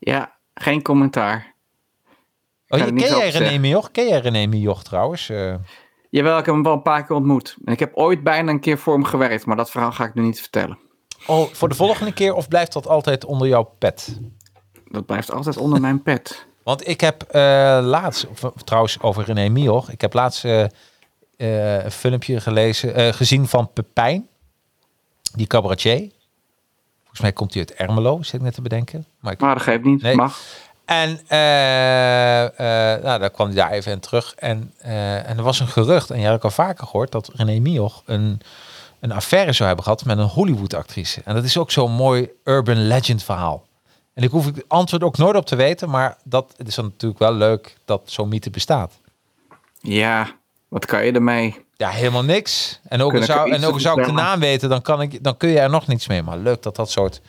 Ja, geen commentaar. Oh, je- ken jij René. Mioch? Ken jij René Mioch trouwens? Eh, Jawel, ik heb hem wel een paar keer ontmoet. En ik heb ooit bijna een keer voor hem gewerkt, maar dat verhaal ga ik nu niet vertellen. oh, voor de volgende keer of blijft dat altijd onder jouw pet? Dat blijft altijd onder mijn pet. Want ik heb eh, laatst, of, trouwens over René Mioch, ik heb laatst eh, eh, een filmpje gelezen, eh, gezien van Pepijn, die cabaretier. Volgens mij komt hij uit Ermelo, zit ik net te bedenken. Maar ik, Maar dat geeft niet. Nee. Mag. en eh, nou, daar kwam hij daar even in terug. En, eh, en er was een gerucht, en jij had ik al vaker gehoord, dat René Mioch een, een affaire zou hebben gehad met een Hollywood-actrice. En dat is ook zo'n mooi urban legend verhaal. En ik hoef het antwoord ook nooit op te weten, maar dat het is dan natuurlijk wel leuk dat zo'n mythe bestaat. Ja, wat kan je ermee? Ja, helemaal niks. En ook, zou, en ook zou ik de naam weten, dan, kan ik, dan kun je er nog niets mee. Maar leuk dat dat soort,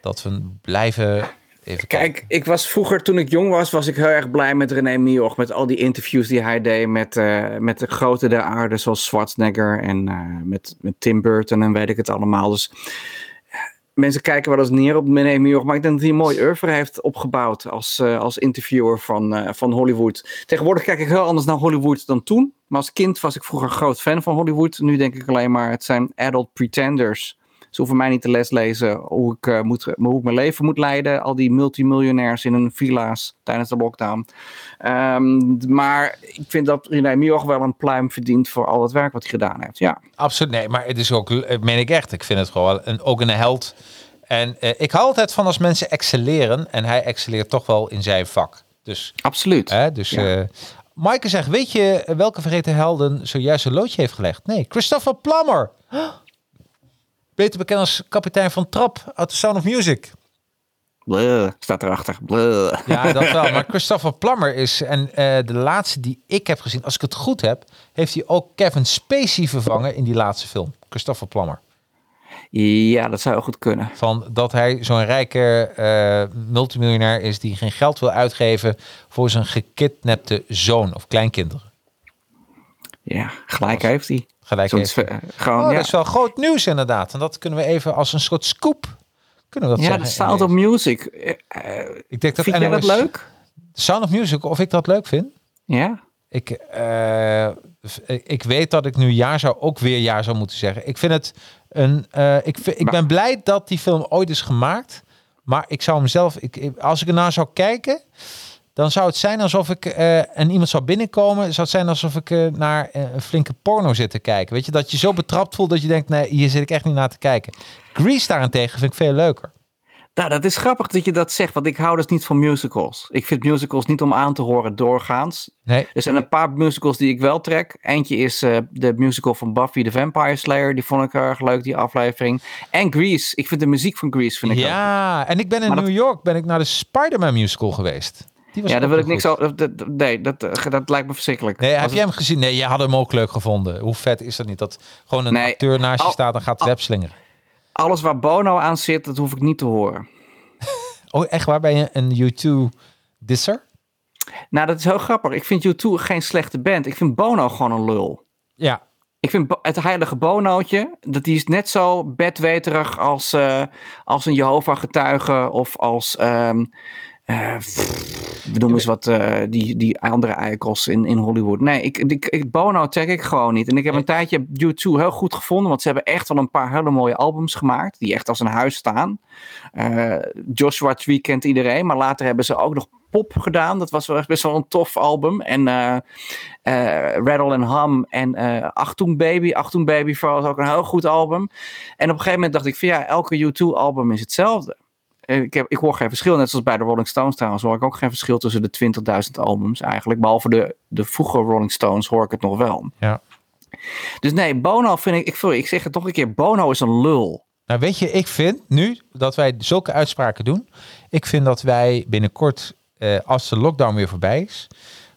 dat we blijven even kijken. Kijk, ik was vroeger, toen ik jong was, was ik heel erg blij met René Mioch. Met al die interviews die hij deed met, eh, met de grote der aarde, zoals Schwarzenegger. En eh, met, met Tim Burton en weet ik het allemaal. Dus mensen kijken wel eens neer op René Mioch. Maar ik denk dat hij een mooi oeuvre heeft opgebouwd als, eh, als interviewer van, eh, van Hollywood. Tegenwoordig kijk ik heel anders naar Hollywood dan toen. Maar als kind was ik vroeger groot fan van Hollywood. Nu denk ik alleen maar, het zijn adult pretenders. Ze hoeven mij niet te les lezen hoe ik, eh, moet, hoe ik mijn leven moet leiden. Al die multimiljonairs in hun villa's tijdens de lockdown. Ehm, maar ik vind dat René Mioch wel een pluim verdient voor al het werk wat hij gedaan heeft. Ja, Absoluut, nee, maar het is ook, eh, meen ik echt, ik vind het gewoon een, ook een held. En eh, ik hou altijd van als mensen excelleren en hij excelleert toch wel in zijn vak. Dus, absoluut. hè, dus Ja. Maaike zegt, weet je welke vergeten helden zojuist een loodje heeft gelegd? Nee, Christopher Plummer. Beter bekend als kapitein van Trap uit The Sound of Music. Bleh, staat erachter. Bleh. Ja, dat wel. Maar Christopher Plummer is, en eh, de laatste die ik heb gezien, als ik het goed heb, heeft hij ook Kevin Spacey vervangen in die laatste film. Christopher Plummer. Ja, dat zou goed kunnen. Van dat hij zo'n rijke eh, multimiljonair is die geen geld wil uitgeven voor zijn gekidnapte zoon of kleinkinderen. Ja, gelijk heeft hij. Gelijk Oh, ja. Dat is wel groot nieuws inderdaad. En dat kunnen we even als een soort scoop. Kunnen we dat ja, zeggen? de Sound of Music. Eh, eh, Ik denk dat Vind jij dat leuk? Sound of Music, of ik dat leuk vind? Ja. Ik, eh, ik weet dat ik nu jaar zou, ook weer jaar zou moeten zeggen. Ik vind het een. ik, vind- ik Maar- ben blij dat die film ooit is gemaakt. Maar ik zou hem zelf. Ik, ik- als ik ernaar zou kijken. Dan zou het zijn alsof ik eh, en iemand zou binnenkomen. Zou het zijn alsof ik eh, naar eh, een flinke porno zit te kijken. Weet je, dat je zo betrapt voelt dat je denkt: nee, hier zit ik echt niet naar te kijken. Grease daarentegen vind ik veel leuker. Nou, dat is grappig dat je dat zegt, want ik hou dus niet van musicals. Ik vind musicals niet om aan te horen doorgaans. Nee, Er zijn een paar musicals die ik wel trek. Eentje is de musical van Buffy the Vampire Slayer. Die vond ik erg leuk, die aflevering. En Grease. Ik vind de muziek van Grease vind ik ook- ja, en ik ben in Maar dat- New York ben ik naar de Spider-Man musical geweest. Die was Ja, daar wil ik niks over. dat- dat- Nee, dat, eh, dat lijkt me verschrikkelijk. Nee, heb jij hem gezien? Nee, je had hem ook leuk gevonden. Hoe vet is dat niet? Dat gewoon een Nee. acteur naast je Al- staat en gaat al- webslingeren. Alles waar Bono aan zit, dat hoef ik niet te horen. Oh, echt waar? Ben je een U2 disser? Nou, dat is heel grappig. Ik vind U2 geen slechte band. Ik vind Bono gewoon een lul. Ja. Ik vind het heilige Bonootje, dat die is net zo bedweterig als, eh, als een Jehovah-getuige of als, ehm, Eh, we noemen eens wat eh, die, die andere eikels in, in Hollywood. Nee, ik, ik, ik, Bono check ik gewoon niet. En ik heb een tijdje U2 heel goed gevonden. Want ze hebben echt wel een paar hele mooie albums gemaakt. Die echt als een huis staan. Eh, Joshua Tree kent iedereen. Maar later hebben ze ook nog pop gedaan. Dat was wel echt best wel een tof album. En eh, eh, Rattle and Hum en eh Achtung Baby. Achtung Baby vooral is ook een heel goed album. En op een gegeven moment dacht ik van ja, elke U2 album is hetzelfde. Ik, heb, ik hoor geen verschil, net zoals bij de Rolling Stones trouwens, hoor ik ook geen verschil tussen de 20.000 albums eigenlijk. Behalve de, de vroege Rolling Stones hoor ik het nog wel. Ja. Dus nee, Bono vind ik, ik, sorry, ik zeg het nog een keer, Bono is een lul. Nou, weet je, ik vind nu dat wij zulke uitspraken doen. Ik vind dat wij binnenkort, eh, als de lockdown weer voorbij is,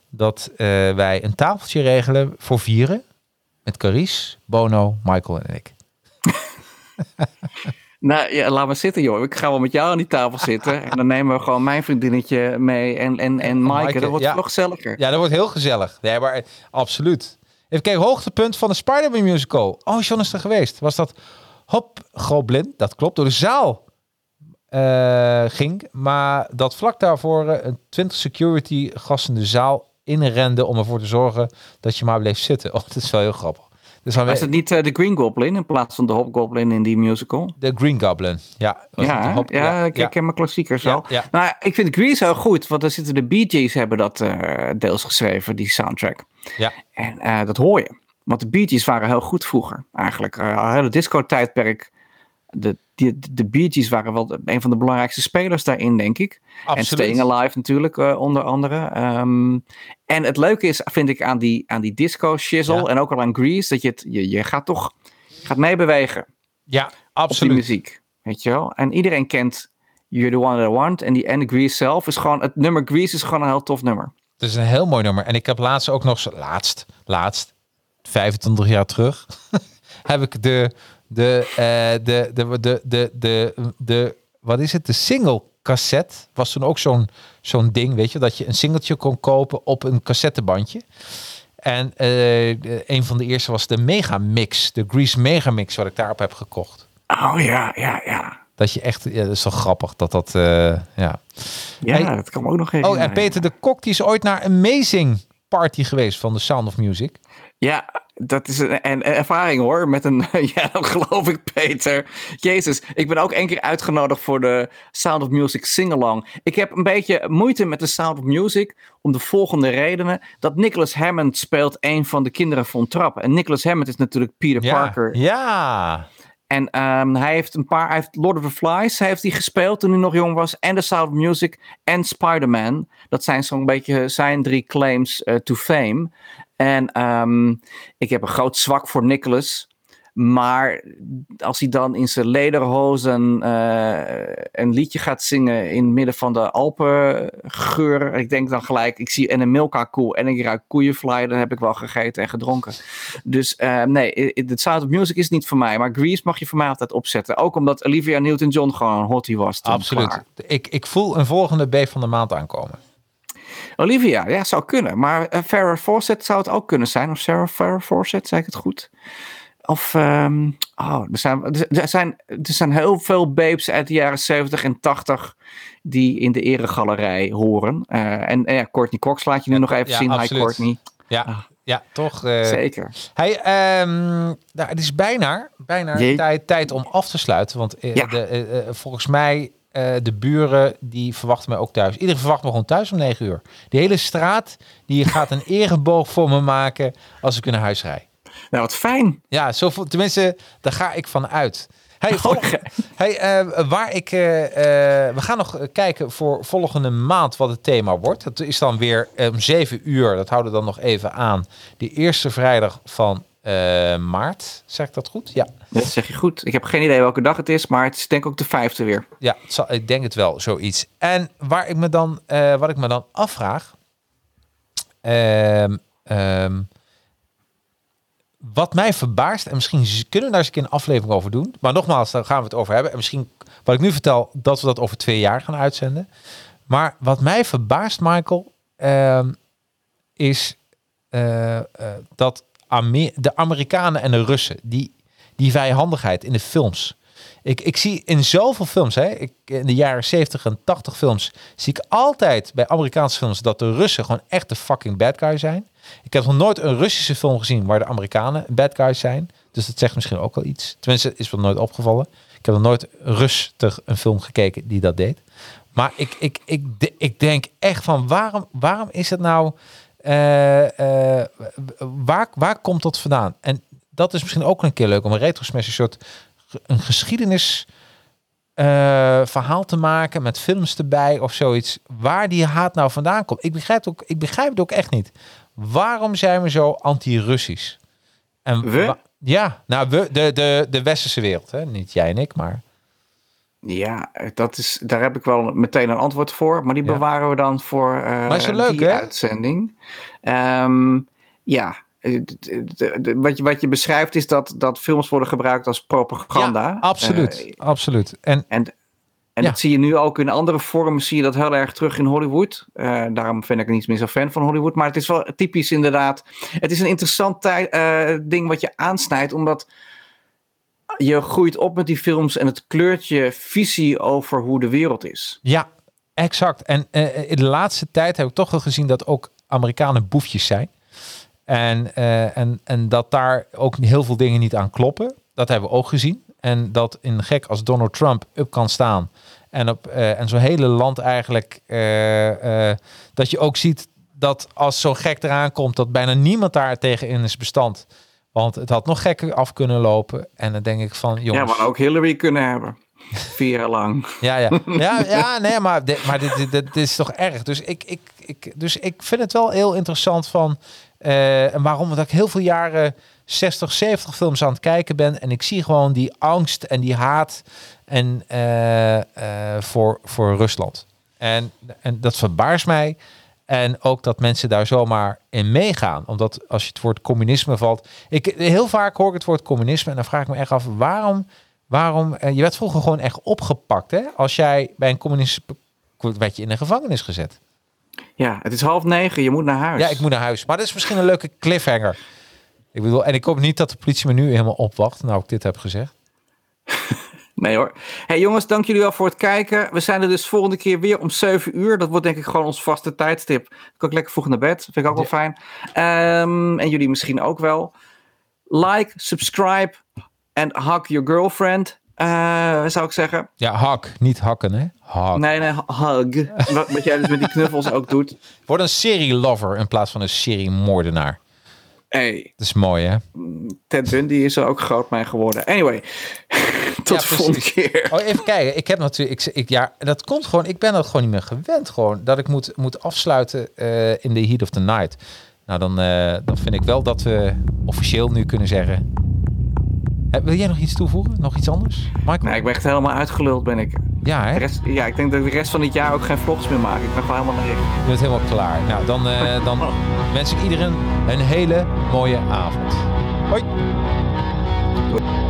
dat eh, wij een tafeltje regelen voor vieren. Met Carice, Bono, Michael en ik. Nou ja, laat maar zitten joh. Ik ga wel met jou aan die tafel zitten. En dan nemen we gewoon mijn vriendinnetje mee en, en, en Maaike. Maaike, Dat wordt ja. nog gezelliger. Ja, dat wordt heel gezellig. Nee, maar eh, absoluut. Even kijken, hoogtepunt van de Spider-Man musical. Oh, John is er geweest. Was dat Hop Goblin? Dat klopt, door de zaal eh, ging. Maar dat vlak daarvoor eh, een 20 security gasten de zaal inrenden om ervoor te zorgen dat je maar bleef zitten. Oh, dat is wel heel grappig. Dus dan Was het niet eh, de Green Goblin in plaats van de Hobgoblin in die musical? de Green Goblin. Ja, Ja, ja, ik ken mijn klassiekers ja. Maar ik vind Grease heel goed, want er zitten de Bee Gees hebben dat eh, deels geschreven, die soundtrack. ja. En eh, dat hoor je. Want de Bee Gees waren heel goed vroeger, eigenlijk. Eh, het hele disco-tijdperk. De, die, de Bee Gees waren wel de- een van de belangrijkste spelers daarin, denk ik. En. Staying Alive natuurlijk, eh, onder andere. Ehm, en het leuke is, vind ik, aan die, aan die disco-shizzle Ja. en ook al aan Grease, dat je, het, je, je gaat toch gaat meebewegen Ja, absoluut. muziek. Weet je wel? En iedereen kent You're the One That I Want. En, die, en Grease zelf is gewoon, het nummer Grease is gewoon een heel tof nummer. Het is een heel mooi nummer. En ik heb laatst ook nog, zo- laatst, laatst, 25 jaar terug, heb ik de, de, eh, de, de, de, de, de, de, wat is het, de single cassette, was toen ook zo'n zo'n ding, weet je, dat je een singeltje kon kopen op een cassettebandje. En eh, een van de eerste was de Megamix, de Grease Megamix, wat ik daarop heb gekocht. Oh ja, ja, ja. Dat je echt, ja, dat is toch grappig dat dat, eh, ja. Ja, Hey. dat kan me ook nog even. Oh, en Peter de Kok, die is ooit naar Amazing Party geweest van de Sound of Music. Ja, dat is een, een ervaring hoor. Met een, ja, dat geloof ik, Peter. Jezus, ik ben ook één keer uitgenodigd voor de Sound of Music sing-along. Ik heb een beetje moeite met de Sound of Music om de volgende redenen. Dat Nicholas Hammond speelt een van de kinderen van Trap. En Nicholas Hammond is natuurlijk Peter Ja, Parker. ja. En ehm, hij heeft een paar, hij heeft Lord of the Flies heeft hij gespeeld toen hij nog jong was. En The Sound of Music en Spider-Man. Dat zijn zo'n beetje zijn drie claims eh, to fame. En ehm, ik heb een groot zwak voor Nicholas. Maar als hij dan in zijn lederhozen eh, een liedje gaat zingen in het midden van de Alpengeur. Ik denk dan gelijk, ik zie en een Milka koe en ik ruik koeienfly. Dan heb ik wel gegeten en gedronken. Dus eh, nee, de Sound of Music is niet voor mij. Maar Grease mag je voor mij altijd opzetten. Ook omdat Olivia Newton-John gewoon een hottie was. Absoluut. klaar. Ik, ik voel een volgende B van de maand aankomen. Olivia, ja, zou kunnen. Maar eh, Farrah Fawcett zou het ook kunnen zijn. Of Sarah Farrah Fawcett, zei ik het goed? Of, ehm, oh, er zijn, er, zijn, er zijn heel veel babes uit de jaren 70 en 80 die in de eregalerij horen. Eh, en eh, ja, Courtney Cox laat je nu nog even ja, zien. Hi absoluut. Courtney. Ja, Ah. ja toch. eh, Zeker. Hey, ehm, nou, het is bijna, bijna tijd, tijd om af te sluiten. Want de, volgens mij, de buren, die verwachten mij ook thuis. Iedereen verwacht me gewoon thuis om 9 uur. Die hele straat, die gaat een ereboog voor me maken als ik naar huis rijd. Nou, wat fijn. Ja, zoveel, tenminste, daar ga ik van uit. Hey, vol- Oké. hey, eh, waar ik, eh, eh, we gaan nog kijken voor volgende maand wat het thema wordt. Dat is dan weer om 7 uur, dat houden we dan nog even aan. De eerste vrijdag van maart, zeg ik dat goed? Ja, Dat zeg je goed. Ik heb geen idee welke dag het is, maar het is denk ik ook de vijfde weer. ja zal, ik denk het wel, zoiets. En waar ik me dan, wat ik me dan afvraag, ehm, ehm, wat mij verbaast, en misschien kunnen we daar eens een keer een aflevering over doen. Maar nogmaals, daar gaan we het over hebben. En misschien, wat ik nu vertel, dat we dat over twee jaar gaan uitzenden. Maar wat mij verbaast, Michael, ehm, is eh, eh, dat de Amerikanen en de Russen, die, die vijandigheid in de films. Ik, ik zie in zoveel films, hè, ik, in de jaren 70 en 80 films, zie ik altijd bij Amerikaanse films dat de Russen gewoon echt de fucking bad guy zijn. Ik heb nog nooit een Russische film gezien waar de Amerikanen bad guys zijn. Dus dat zegt misschien ook wel iets. Tenminste, is wel nooit opgevallen. Ik heb nog nooit rustig een film gekeken die dat deed. Maar ik, ik, ik, ik denk echt van waarom, waarom is het nou. eh, eh, waar, waar komt dat vandaan? En dat is misschien ook een keer leuk om een een soort een geschiedenis eh, te maken met films erbij of zoiets. Waar die haat nou vandaan komt. Ik begrijp het ook, ik begrijp het ook echt niet. Waarom zijn we zo anti-Russisch? En We? ja, nou we, de, de, de westerse wereld, hè? niet jij en ik, maar Ja, dat is, daar heb ik wel meteen een antwoord voor. Maar die Ja. bewaren we dan voor eh, Maar is wel leuk, die hè? uitzending. Ehm, ja, wat je, wat je beschrijft is dat, dat films worden gebruikt als propaganda. Ja, absoluut, Eh, absoluut. En en en Ja. dat zie je nu ook in andere vormen, zie je dat heel erg terug in Hollywood. Eh, daarom vind ik niet meer zo fan van Hollywood. Maar het is wel typisch inderdaad. Het is een interessant tij- eh, ding wat je aansnijdt, omdat je groeit op met die films en het kleurt je visie over hoe de wereld is. ja, exact. En eh, in de laatste tijd heb ik toch wel gezien dat ook Amerikanen boefjes zijn. En, eh, en, en dat daar ook heel veel dingen niet aan kloppen. Dat hebben we ook gezien. En dat een gek als Donald Trump up kan staan. En, op, eh, en zo'n hele land eigenlijk. eh, dat je ook ziet dat als zo'n gek eraan komt, dat bijna niemand daar tegenin is bestand. Want het had nog gekker af kunnen lopen. En dan denk ik van, Ja, jongens. maar ook Hillary kunnen hebben. Vier jaar lang. Ja, ja. Ja, ja nee, maar, dit, maar dit, dit, dit is toch erg. Dus ik, ik, ik, dus ik vind het wel heel interessant van... eh, en waarom? Omdat ik heel veel jaren 60, 70 films aan het kijken ben... en ik zie gewoon die angst en die haat en, eh, eh, voor, voor Rusland. En, en dat verbaast mij. En ook dat mensen daar zomaar in meegaan. Omdat als je het woord communisme valt... Ik, heel vaak hoor ik het woord communisme en dan vraag ik me echt af... waarom Waarom? Je werd vroeger gewoon echt opgepakt, hè? Als jij bij een communist werd je in een gevangenis gezet. Ja, het is half negen. Je moet naar huis. Ja, ik moet naar huis. Maar dat is misschien een leuke cliffhanger. Ik bedoel, en ik hoop niet dat de politie me nu helemaal opwacht, nou ik dit heb gezegd. Nee hoor. Hey jongens, dank jullie wel voor het kijken. We zijn er dus volgende keer weer om 7 uur. Dat wordt denk ik gewoon ons vaste tijdstip. Dan kan ik lekker vroeg naar bed. Vind ik ook wel fijn. Ehm, en jullie misschien ook wel. Like, subscribe en hug your girlfriend. Eh, zou ik zeggen. Ja, hak, niet hakken, hè? Hak. Nee, nee, hug. wat, wat jij dus met die knuffels ook doet. Word een serie-lover in plaats van een serie-moordenaar. Hey, Dat is mooi, hè? Ted Bundy is er ook groot mee geworden. Anyway, tot Ja, de volgende keer. Oh, even kijken. Ik heb natuurlijk, ik, ik, ja, dat komt gewoon. Ik ben dat gewoon niet meer gewend, gewoon dat ik moet, moet afsluiten eh, in the heat of the night. Nou, dan, eh, dan vind ik wel dat we officieel nu kunnen zeggen. Eh, wil jij nog iets toevoegen? Nog iets anders, Michael? Nee, ik ben echt helemaal uitgeluld, ben ik. Ja, hè? De rest, ja, ik denk dat ik de rest van dit jaar ook geen vlogs meer maak. Ik ben gewoon helemaal leeg. Je bent helemaal klaar. Nou, dan, eh, dan wens ik iedereen een hele mooie avond. Hoi. Doei.